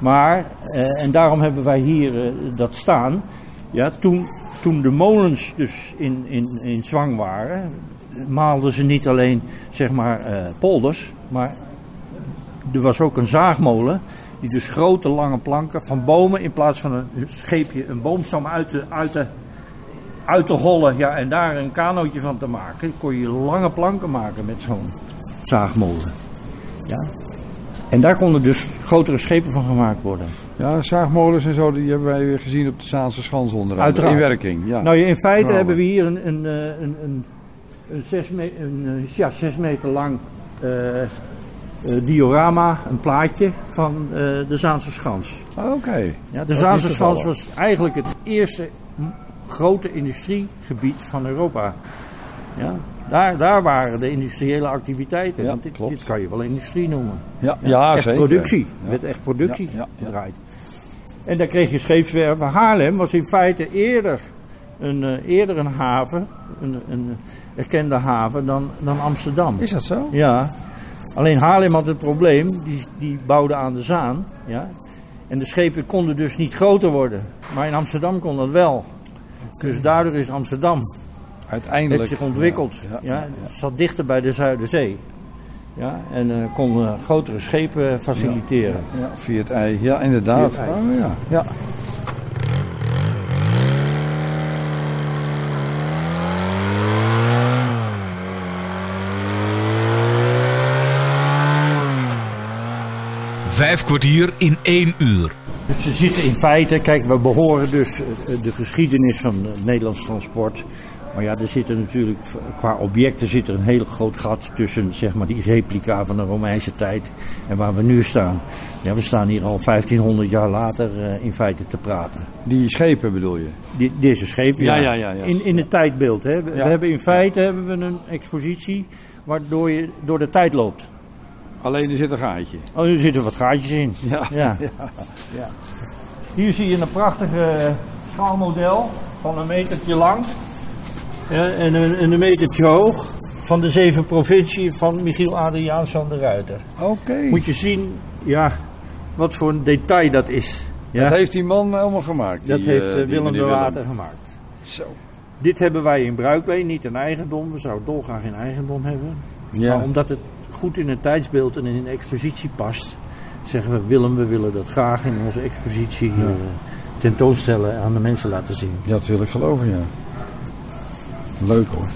Maar, eh, en daarom hebben wij hier eh, dat staan. Ja, toen, toen de molens dus in, in, in zwang waren, maalden ze niet alleen zeg maar eh, polders, maar er was ook een zaagmolen. Die dus grote lange planken van bomen in plaats van een scheepje, een boomstam uit te, uit te, uit te hollen. Ja, en daar een kanootje van te maken. Kon je lange planken maken met zo'n zaagmolen. Ja. En daar konden dus grotere schepen van gemaakt worden. Ja, zaagmolens en zo, die hebben wij weer gezien op de Zaanse Schans onder andere. Uiteraard. In werking, ja. Nou, in feite hebben we hier een, een, eh, een, een, een, zes, me- een eh, ja, zes meter lang eh, eh, diorama, een plaatje van eh, de Zaanse Schans. Oké. Ja, de Zaanse Schans was eigenlijk het eerste grote industriegebied van Europa. Ja, daar, daar waren de industriële activiteiten. Ja, want dit, dit kan je wel industrie noemen. Ja, ja, echt zeker. productie. Ja. Werd echt productie gedraaid. En daar kreeg je scheepswerven. Haarlem was in feite eerder een, eh, eerder een haven, een, een erkende haven, dan, dan Amsterdam. Is dat zo? Ja, alleen Haarlem had het probleem, die, die bouwde aan de Zaan. Ja, en de schepen konden dus niet groter worden. Maar in Amsterdam kon dat wel. Dus daardoor is Amsterdam Uiteindelijk. heeft zich ontwikkeld. Ja, Ja, ja, Het zat dichter bij de Zuiderzee. Ja, en eh, kon eh, grotere schepen faciliteren. Ja, via het ei. Ja, inderdaad. Via het ei. Oh, ja. ja. Vijf kwartier in één uur. Dus ze zitten in feite, kijk, we behoren dus eh, de geschiedenis van het Nederlands transport Maar ja, er zit er natuurlijk, qua objecten zit er een heel groot gat tussen zeg maar, die replica van de Romeinse tijd en waar we nu staan. Ja, we staan hier al 1500 jaar later eh, in feite te praten. Die schepen bedoel je? Die, deze schepen, ja. Ja, ja, ja. In, in het tijdbeeld. Hè. We, we hebben in feite hebben we een expositie waardoor je door de tijd loopt. Alleen er zit een gaatje. Oh, er zitten wat gaatjes in. Ja. Ja. Ja. Hier zie je een prachtig eh, schaalmodel van een metertje lang ja, en, een, en een metertje hoog van de zeven provinciën van Michiel Adriaansson de Ruiter. Oké. Moet je zien, ja, wat voor een detail dat is. Ja, Dat heeft die man helemaal gemaakt. dat die, heeft eh, eh, Willem de Water gemaakt. Zo. Dit hebben wij in bruikleen, niet in eigendom. We zouden dolgraag in eigendom hebben. Ja. Maar omdat het goed in het tijdsbeeld en in de expositie past, zeggen we Willem, we willen dat graag in onze expositie eh, tentoonstellen en aan de mensen laten zien. Ja, dat wil ik geloven, ja. Leuk hoor.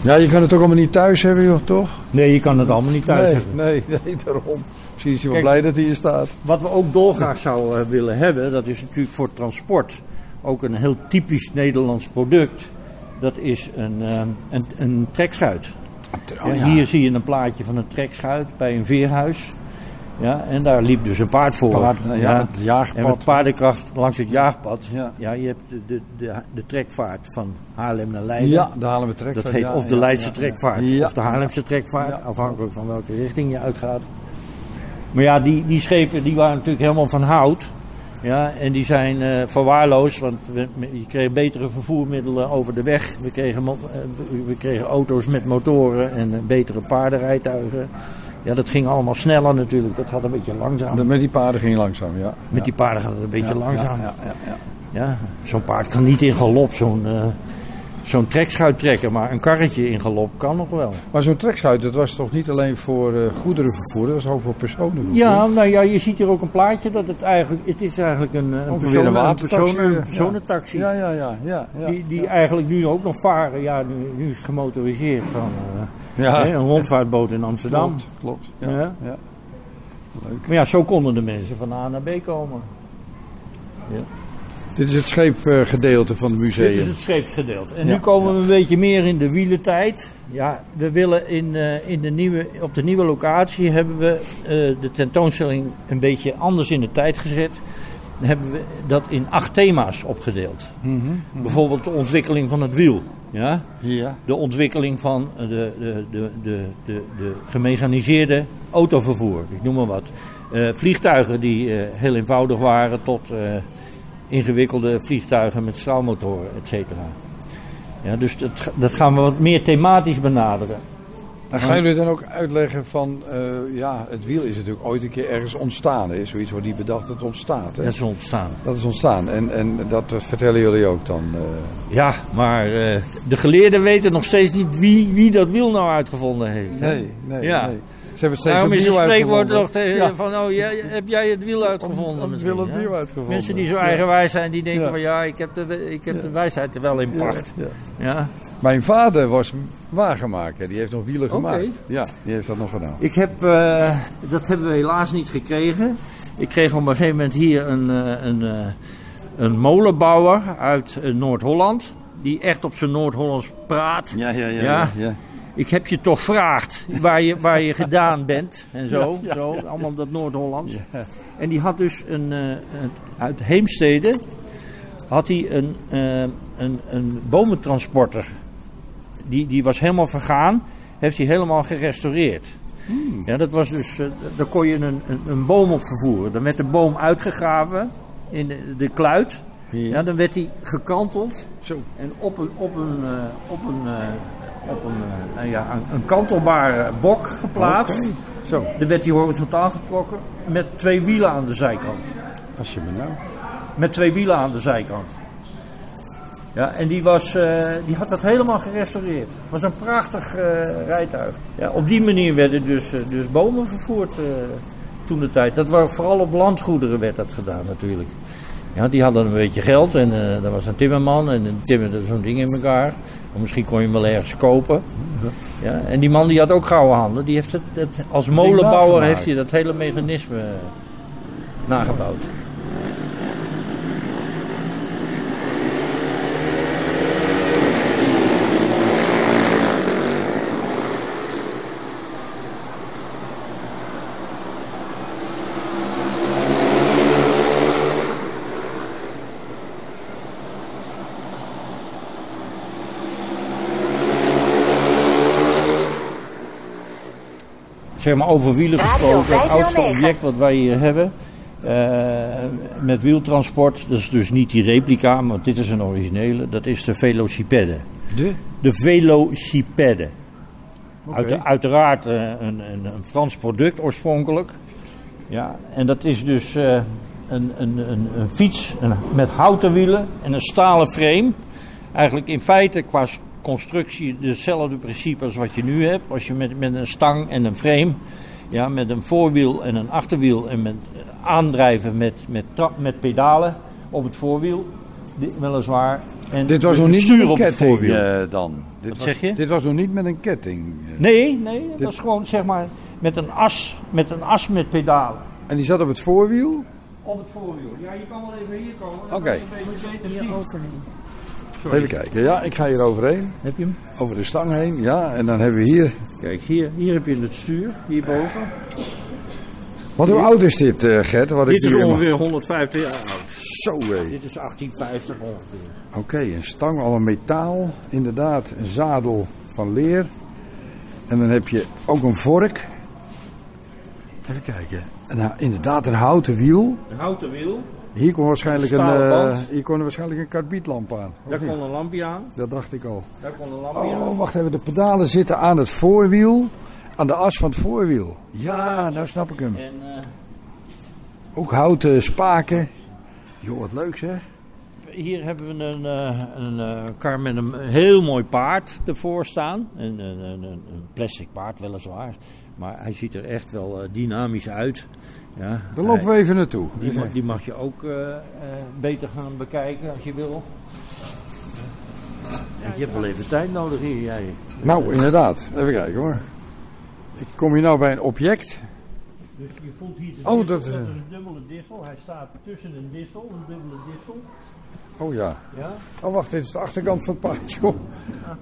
Ja, je kan het ook allemaal niet thuis hebben, joh, toch? Nee, je kan het allemaal niet thuis nee, hebben. nee, nee, daarom. Misschien is hij wel Kijk. blij dat hij hier staat. Wat we ook dolgraag zouden eh, willen hebben, dat is natuurlijk voor transport ook een heel typisch Nederlands product. Dat is een, eh, een, een trekschuit. Oh, Ja, Hier zie je een plaatje van een trekschuit bij een veerhuis. Ja, en daar liep dus een paard voor. Paard, ja, het jaagpad. En met paardenkracht langs het jaagpad. Ja. je hebt de, de, de, de trekvaart van Haarlem naar Leiden. Ja, de Haarlemmer trek. Dat heet ja, of de Leidse trekvaart of de Haarlemse trekvaart, afhankelijk van welke richting je uitgaat. Maar ja, die, die schepen die waren natuurlijk helemaal van hout. Ja, en die zijn eh, verwaarloosd, want we, je kreeg betere vervoermiddelen over de weg. We kregen, eh, we- kregen auto's met motoren en eh, betere paardenrijtuigen. Ja, dat ging allemaal sneller natuurlijk. Dat gaat een beetje langzaam. Met die paarden ging langzaam, ja. Met die paarden gaat het een beetje Ja, langzaam. Ja, ja, ja, ja. Ja, zo'n paard kan niet in galop zo'n zo'n trekschuit trekken, maar een karretje in galop kan nog wel. Maar zo'n trekschuit, dat was toch niet alleen voor eh, goederenvervoer, dat was ook voor personenvervoer? Ja, nou ja, je ziet hier ook een plaatje dat het eigenlijk, het is eigenlijk een, eh, een, ja. een personentaxi. Ja, ja, ja. ja, ja. Die, die eigenlijk nu ook nog varen. Ja, nu, nu is het gemotoriseerd van eh, Ja. hè, een rondvaartboot in Amsterdam. Klopt, klopt. Ja, Ja. ja. Leuk. Maar ja, zo konden de mensen van A naar B komen. Dit is het scheepgedeelte van het Dit is museum. het scheepsgedeelte. En Ja, nu komen we een beetje meer in de wielentijd. Ja, we willen in, eh, in de nieuwe, op de nieuwe locatie hebben we eh, de tentoonstelling een beetje anders in de tijd gezet. Dan hebben we dat in acht thema's opgedeeld. Mhm, Bijvoorbeeld de ontwikkeling van het wiel. Ja? Ja. De ontwikkeling van de, de, de, de, de, de gemechaniseerde autovervoer. Ik noem maar wat. Eh, vliegtuigen die eh, heel eenvoudig waren tot eh, ingewikkelde vliegtuigen met straalmotoren, et cetera. Ja, dus dat, dat gaan we wat meer thematisch benaderen. En gaan jullie dan ook uitleggen van, eh, ja, het wiel is natuurlijk ooit een keer ergens ontstaan. Hè? Zoiets wordt niet bedacht, het ontstaat. Hè? Dat is ontstaan. Dat is ontstaan en, en dat eh, vertellen jullie ook dan. eh. Ja, maar de geleerden weten nog steeds niet wie, wie dat wiel nou uitgevonden heeft. hè? Nee, nee, Ja. nee. Ze hebben steeds Daarom is het spreekwoord toch tegen- Ja. van, oh, jij, heb jij het wiel uitgevonden? Misschien, wiel opnieuw uitgevonden. Mensen die zo eigenwijs zijn, die denken Ja. van, ja, ik heb de, ik heb Ja. de wijsheid er wel in pacht. Ja, ja. Ja. Mijn vader was wagenmaker, die heeft nog wielen Oké. gemaakt. Ja, die heeft dat nog gedaan. Ik heb, eh, dat hebben we helaas niet gekregen. Ik kreeg op een gegeven moment hier een, eh, een, eh, een molenbouwer uit Noord-Holland. Die echt op zijn Noord-Hollands praat. Ja, ja, ja. Ja. Ik heb je toch gevraagd waar je, waar je gedaan bent en zo. Ja, ja, zo. Allemaal dat Noord-Hollands. En die had dus een, eh, een- uit Heemstede had hij een, eh, een, een bomentransporter. Die, die was helemaal vergaan, heeft hij helemaal gerestaureerd. Hmm. Ja, dat was dus, eh, daar kon je een, een, een boom op vervoeren. Dan werd de boom uitgegraven in de, de kluit. Ja, dan werd hij gekanteld Zo. en op een, op een, op een, op een, eh, nou ja, een, een kantelbare bok geplaatst. Oké. Zo, Dan werd hij horizontaal getrokken met twee wielen aan de zijkant. als je me nou. Met twee wielen aan de zijkant. Ja, en die, was, eh, die had dat helemaal gerestaureerd. Het was een prachtig eh, rijtuig. Ja, op die manier werden dus, dus bomen vervoerd toen de tijd. Dat was vooral op landgoederen werd dat gedaan natuurlijk. Ja, die hadden een beetje geld en eh daar was een timmerman en die timmerde zo'n ding in elkaar. Of misschien kon je hem wel ergens kopen. Ja, en die man die had ook gouden handen. Die heeft het, het als molenbouwer heeft hij dat hele mechanisme eh, nagebouwd. Zeg maar over wielen gesproken, het oudste 509. object wat wij hier hebben. eh, met wieltransport, dat is dus niet die replica, want dit is een originele, dat is de velocipede. De? De velocipede. Uit- uiteraard eh, een, een, een Frans product oorspronkelijk. Ja, en dat is dus eh, een, een, een, een fiets een, met houten wielen en een stalen frame. Eigenlijk in feite qua constructie hetzelfde principe als wat je nu hebt. Als je met, met een stang en een frame, ja, met een voorwiel en een achterwiel en met eh, aandrijven met, met, tra- met pedalen op het voorwiel, weliswaar. En Dit was nog niet stuur met een op het ketting voorwiel. eh, dan? Dit Wat was, zeg je? Dit was nog niet met een ketting. eh. Nee, nee, dat Dit- is gewoon zeg maar met een as, met een as met pedalen. En die zat op het voorwiel? Op het voorwiel. Ja, je kan wel even hier komen. Oké. kan je Sorry. Even kijken. Ja, ik ga hier overheen. Heb je hem? Over de stang heen. Ja, en dan hebben we hier... Kijk, hier, hier heb je het stuur, hierboven. Want hoe oud is dit, eh, Gert? Wat Dit ik is mag- ongeveer 150 jaar oud. Zo, hé. Dit is 1850 ongeveer. Oké, een stang, al een metaal. Inderdaad, een zadel van leer. En dan heb je ook een vork. Even kijken. En nou, inderdaad een houten wiel. Een houten wiel, Hier kon waarschijnlijk een, Stalen eh, hier kon er waarschijnlijk een karbietlamp aan. Daar kon een lampje aan. Dat dacht ik al. Daar kon een lampje aan. Oh, wacht even. De pedalen zitten aan het voorwiel. Aan de as van het voorwiel. Ja, nou snap ik hem. En eh, Ook houten spaken. Joh, wat leuk zeg. hier hebben we een, eh, een eh, kar met een heel mooi paard ervoor staan. Een, een, een, een een plastic paard weliswaar. Maar hij ziet er echt wel dynamisch uit. Ja, Daar lopen we even naartoe. Die, ma- die mag je ook eh, eh, beter gaan bekijken als je wil. je hebt wel even tijd nodig hier, jij. Nou, inderdaad. Even kijken hoor. Ik kom hier nou bij een object. Dus je voelt hier de Oh, dissel, dat is, dat is een dubbele dissel. Hij staat tussen een dissel, een dubbele dissel. Oh ja. Ja? Oh wacht, dit is de achterkant van het paard joh.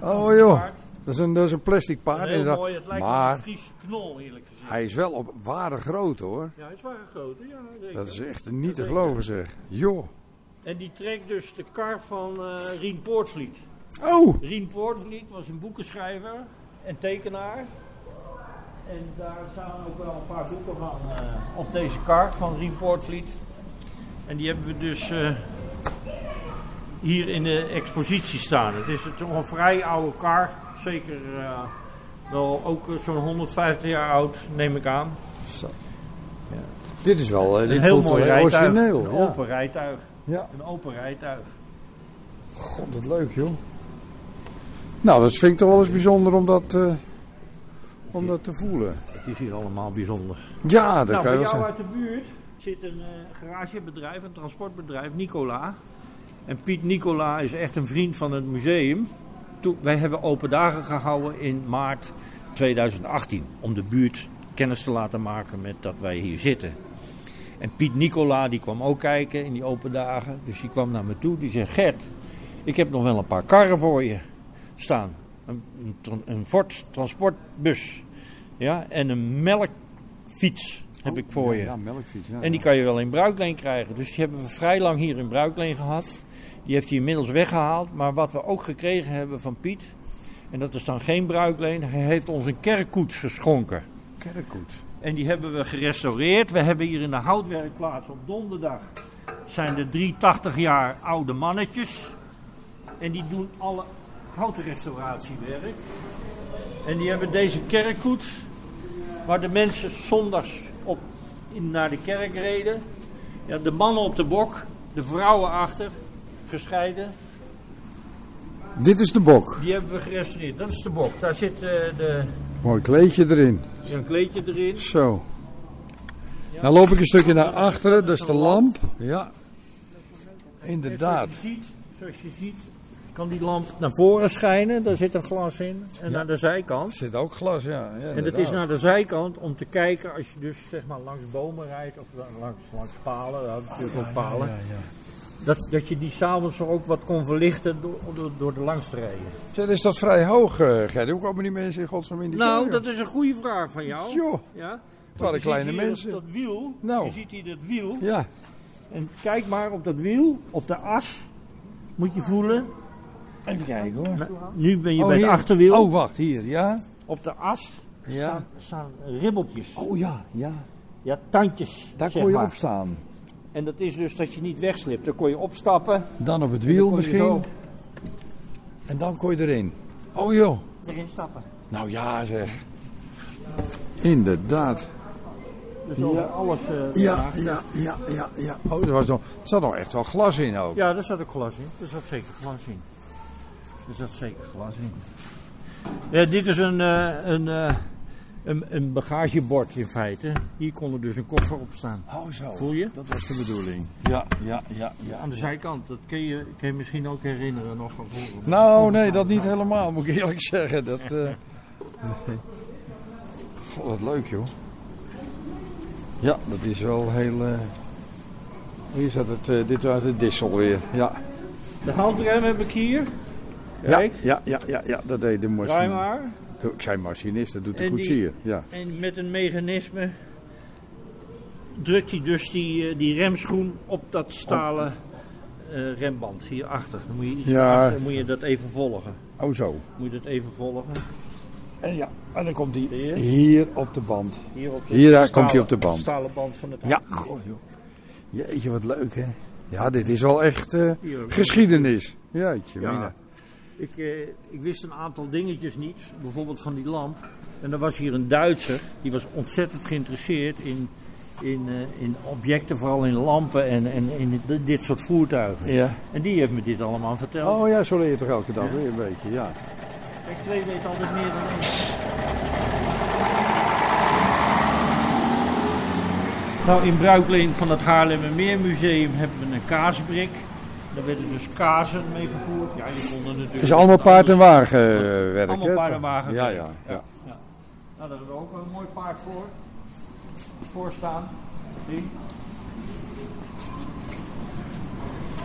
Oh joh. Dat is een, dat is een plastic paard Heel mooi, het lijkt wel een Maar Friese knol eerlijk gezegd. Hij is wel op ware grootte hoor. Ja, hij is waar groot, ja zeker. Dat is echt niet te geloven zeg. Joh. En die trekt dus de kar van eh Rien Poortvliet. Oh. Rien Poortvliet was een boekenschrijver en tekenaar. En daar staan ook wel een paar boeken van eh, op deze kar van Rien Poortvliet. En die hebben we dus eh, hier in de expositie staan. Het is toch een vrij oude kar. Zeker wel ook eh, zo'n 150 jaar oud, neem ik aan. Dit is wel, eh, Een dit heel voelt mooi wel rijtuig. origineel. Een Ja. open rijtuig. Ja. Een open rijtuig. God, wat leuk joh. Nou, dat vind ik toch wel eens bijzonder om dat, eh, om dat te voelen. Het is hier allemaal bijzonder. Ja, dat nou, kan je bij wel jou uit de buurt zit een eh, garagebedrijf, een transportbedrijf, Nicola. En Piet Nicola is echt een vriend van het museum. Toen, wij hebben open dagen gehouden in maart 2018 om de buurt kennis te laten maken met dat wij hier zitten. En Piet Nicola die kwam ook kijken in die open dagen. Dus die kwam naar me toe. Die zei: Gert, ik heb nog wel een paar karren voor je staan. Een, een, Ford transportbus. Ja, en een melkfiets heb ik voor Oh, ja, je. Ja, melkfiets. Ja, En die kan je wel in bruikleen krijgen. Dus die hebben we vrij lang hier in bruikleen gehad. Die heeft hij inmiddels weggehaald. Maar wat we ook gekregen hebben van Piet. En dat is dan geen bruikleen. Hij heeft ons een kerkkoets geschonken. Kerkkoets. En die hebben we gerestaureerd. We hebben hier in de houtwerkplaats op donderdag. Zijn er drie 80 jaar oude mannetjes. En die doen alle houtrestauratiewerk. En die hebben deze kerkkoets. Waar de mensen zondags op, in, naar de kerk reden. Ja, de mannen op de bok. De vrouwen achter. Gescheiden. Dit is de bok. Die hebben we gerestaureerd. Dat is de bok. Daar zit eh, de, Mooi kleedje erin. een kleedje erin. Zo. Dan loop ik een stukje naar achteren. Dat is de lamp. Ja. Inderdaad. Zoals je, ziet, zoals je ziet, kan die lamp naar voren schijnen. Daar zit een glas in. En naar de Er zijkant. zit ook glas, ja. ja En dat is naar de zijkant om te kijken als je dus zeg maar langs bomen rijdt. Of langs, langs palen. Hadden natuurlijk ook palen. Ja, ja. Dat, dat je die s'avonds ook wat kon verlichten door, door, door de langs te rijden. Zeg, is dat vrij hoog, eh Gert? Hoe komen die mensen in godsnaam in die Nou, dat is een goede vraag van jou. Joh. Ja? waren Je ziet kleine hier dat- mensen. Dat, wiel. Nou. Je ziet hier dat wiel. Ja. En kijk maar op dat wiel, op de as. Moet je voelen. Even kijken hoor. Nu ben je Oh, bij hier. het achterwiel. Oh, wacht, hier, ja. Op de as Ja. staan, staan ribbeltjes. Oh ja, ja. Ja, tandjes. Daar zeg kon je maar. op staan. En dat is dus dat je niet wegslipt. Dan kon je opstappen. Dan op het wiel misschien. zo En dan kon je erin. Oh joh. erin stappen. Nou ja zeg. Inderdaad. Dus Ja. alles. eh, Ja, ja, ja, ja, ja. Oh, er, was nog, er zat nog echt wel glas in ook. Ja, daar zat ook glas in. Er zat zeker glas in. Er zat zeker glas in. Ja, dit is een, eh, een, eh, een, een bagagebord in feite. Hier kon er dus een koffer op staan. Oh zo. Voel je? Dat was de bedoeling. Ja, ja, ja, ja. Aan de zijkant, dat kun je, kun je misschien ook herinneren nog van vroeger. Nou, nee, dat niet helemaal, moet ik eerlijk zeggen. Dat, eh God, wat leuk, joh. Ja, dat is wel heel... eh, Hier zat het, eh, dit was het dissel weer. Ja. De handrem heb ik hier. Ja, Kijk, ja, ja, ja, ja, dat deed de draai machinist. maar. Ik zei machinist, dat doet de En die- koetsier. Ja. En met een mechanisme drukt hij dus die, eh, die remschroen op dat stalen eh, remband hierachter. Dan moet je, iets Ja. achter, moet je dat even volgen. Oh zo. Moet je dat even volgen. En ja, en dan komt hij hier op de band. Hier, op de Hier, stalen- komt hij op de band. stalen band van het Ja, goh, joh. Jeetje, wat leuk, hè? Ja, dit is wel echt eh, geschiedenis. Jeetje, Ja. mina. Ik, eh, ik wist een aantal dingetjes niet, bijvoorbeeld van die lamp. En er was hier een Duitser, die was ontzettend geïnteresseerd in, in, eh, in objecten, vooral in lampen en, en in dit- soort voertuigen. Ja. En die heeft me dit allemaal verteld. Oh ja, zo leer je toch elke dag weer een beetje, ja. Kijk, twee weet altijd meer dan één. Nou, in Bruikleen van het Haarlemmermeermuseum hebben we een kaasbrik. Daar werden dus kazen mee vervoerd. Ja, die konden natuurlijk... Het is allemaal paard en wagen eh, werk, Allemaal paard en wagen Ja, ja, ja. Nou, daar hebben we ook een mooi paard voor. Voor staan. Zie.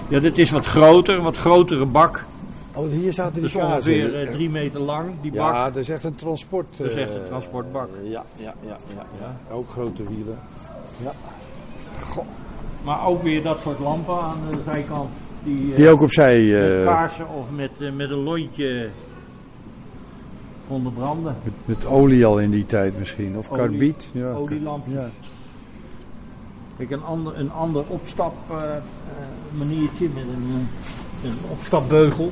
Ja, dit is wat groter, wat grotere bak. Oh, hier zaten die Dus ongeveer in. eh, drie meter lang, die bak. Ja, dat is echt een transport. Dat is echt eh, een transportbak. Ja, ja, ja, ja, ja. Ook grote wielen. Ja. Maar ook weer dat soort lampen aan de zijkant. Die, eh, Die ook opzij. met eh kaarsen of met, eh, met een lontje konden branden. met, met olie al in die tijd misschien. Of Olie- karbiet. Ja, olielampjes. Ja. Kijk, een ander, een ander opstap eh, eh, maniertje met een, een opstapbeugel.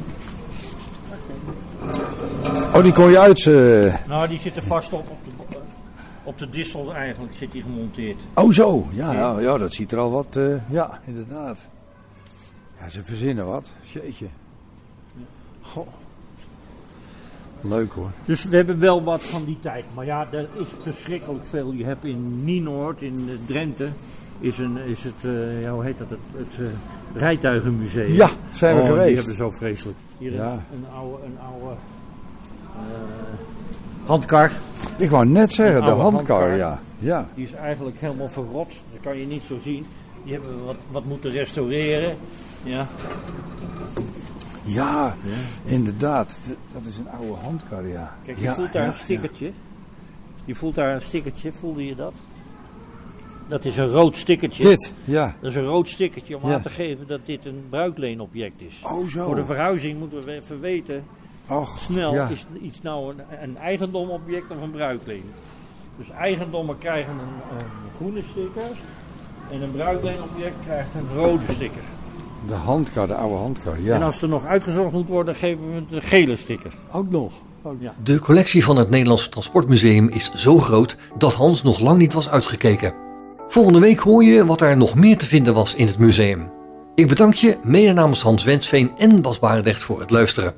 Oh, die kon je uit. eh, Nou, die zit er vast op. Op de, op de dissel eigenlijk zit die gemonteerd. Oh, zo. Ja, ja, ja, dat ziet er al wat. ja, inderdaad. Ja, ze verzinnen wat. Jeetje. Goh. Leuk hoor. Dus we hebben wel wat van die tijd. Maar ja, er is verschrikkelijk veel. Je hebt in Nienoord, in Drenthe, is, een, is het, eh, ja, hoe heet dat, het, het eh, rijtuigenmuseum. Ja, zijn we Oh, geweest. Die hebben zo vreselijk. Hier Ja. een, een oude, een oude eh, handkar. Ik wou net zeggen, de handkar. ja. Ja. Die is eigenlijk helemaal verrot. Dat kan je niet zo zien. Die hebben we wat, wat moeten restaureren. Ja. Ja, inderdaad. D- Dat is een oude handkar, ja. Kijk, je ja, voelt daar ja, een stickertje. Je voelt daar een stickertje. Voelde je dat? Dat is een rood stickertje. Dit, ja. Dat is een rood stickertje om aan te geven dat dit een bruikleenobject is. Oh, zo. Voor de verhuizing moeten we even weten, Och, snel, is iets nou een, een eigendomobject of een bruikleen? Dus eigendommen krijgen een, een groene sticker en een bruikleenobject krijgt een rode sticker. De handkar, de oude handkar, ja. En als er nog uitgezocht moet worden, geven we de gele sticker. Ook nog. Ook. Ja. De collectie van het Nederlands Transportmuseum is zo groot dat Hans nog lang niet was uitgekeken. Volgende week hoor je wat er nog meer te vinden was in het museum. Ik bedank je mede namens Hans Wensveen en Bas Barendrecht voor het luisteren.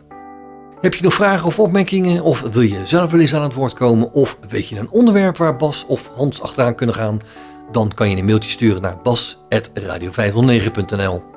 Heb je nog vragen of opmerkingen of wil je zelf wel eens aan het woord komen of weet je een onderwerp waar Bas of Hans achteraan kunnen gaan? Dan kan je een mailtje sturen naar bas.radio509.nl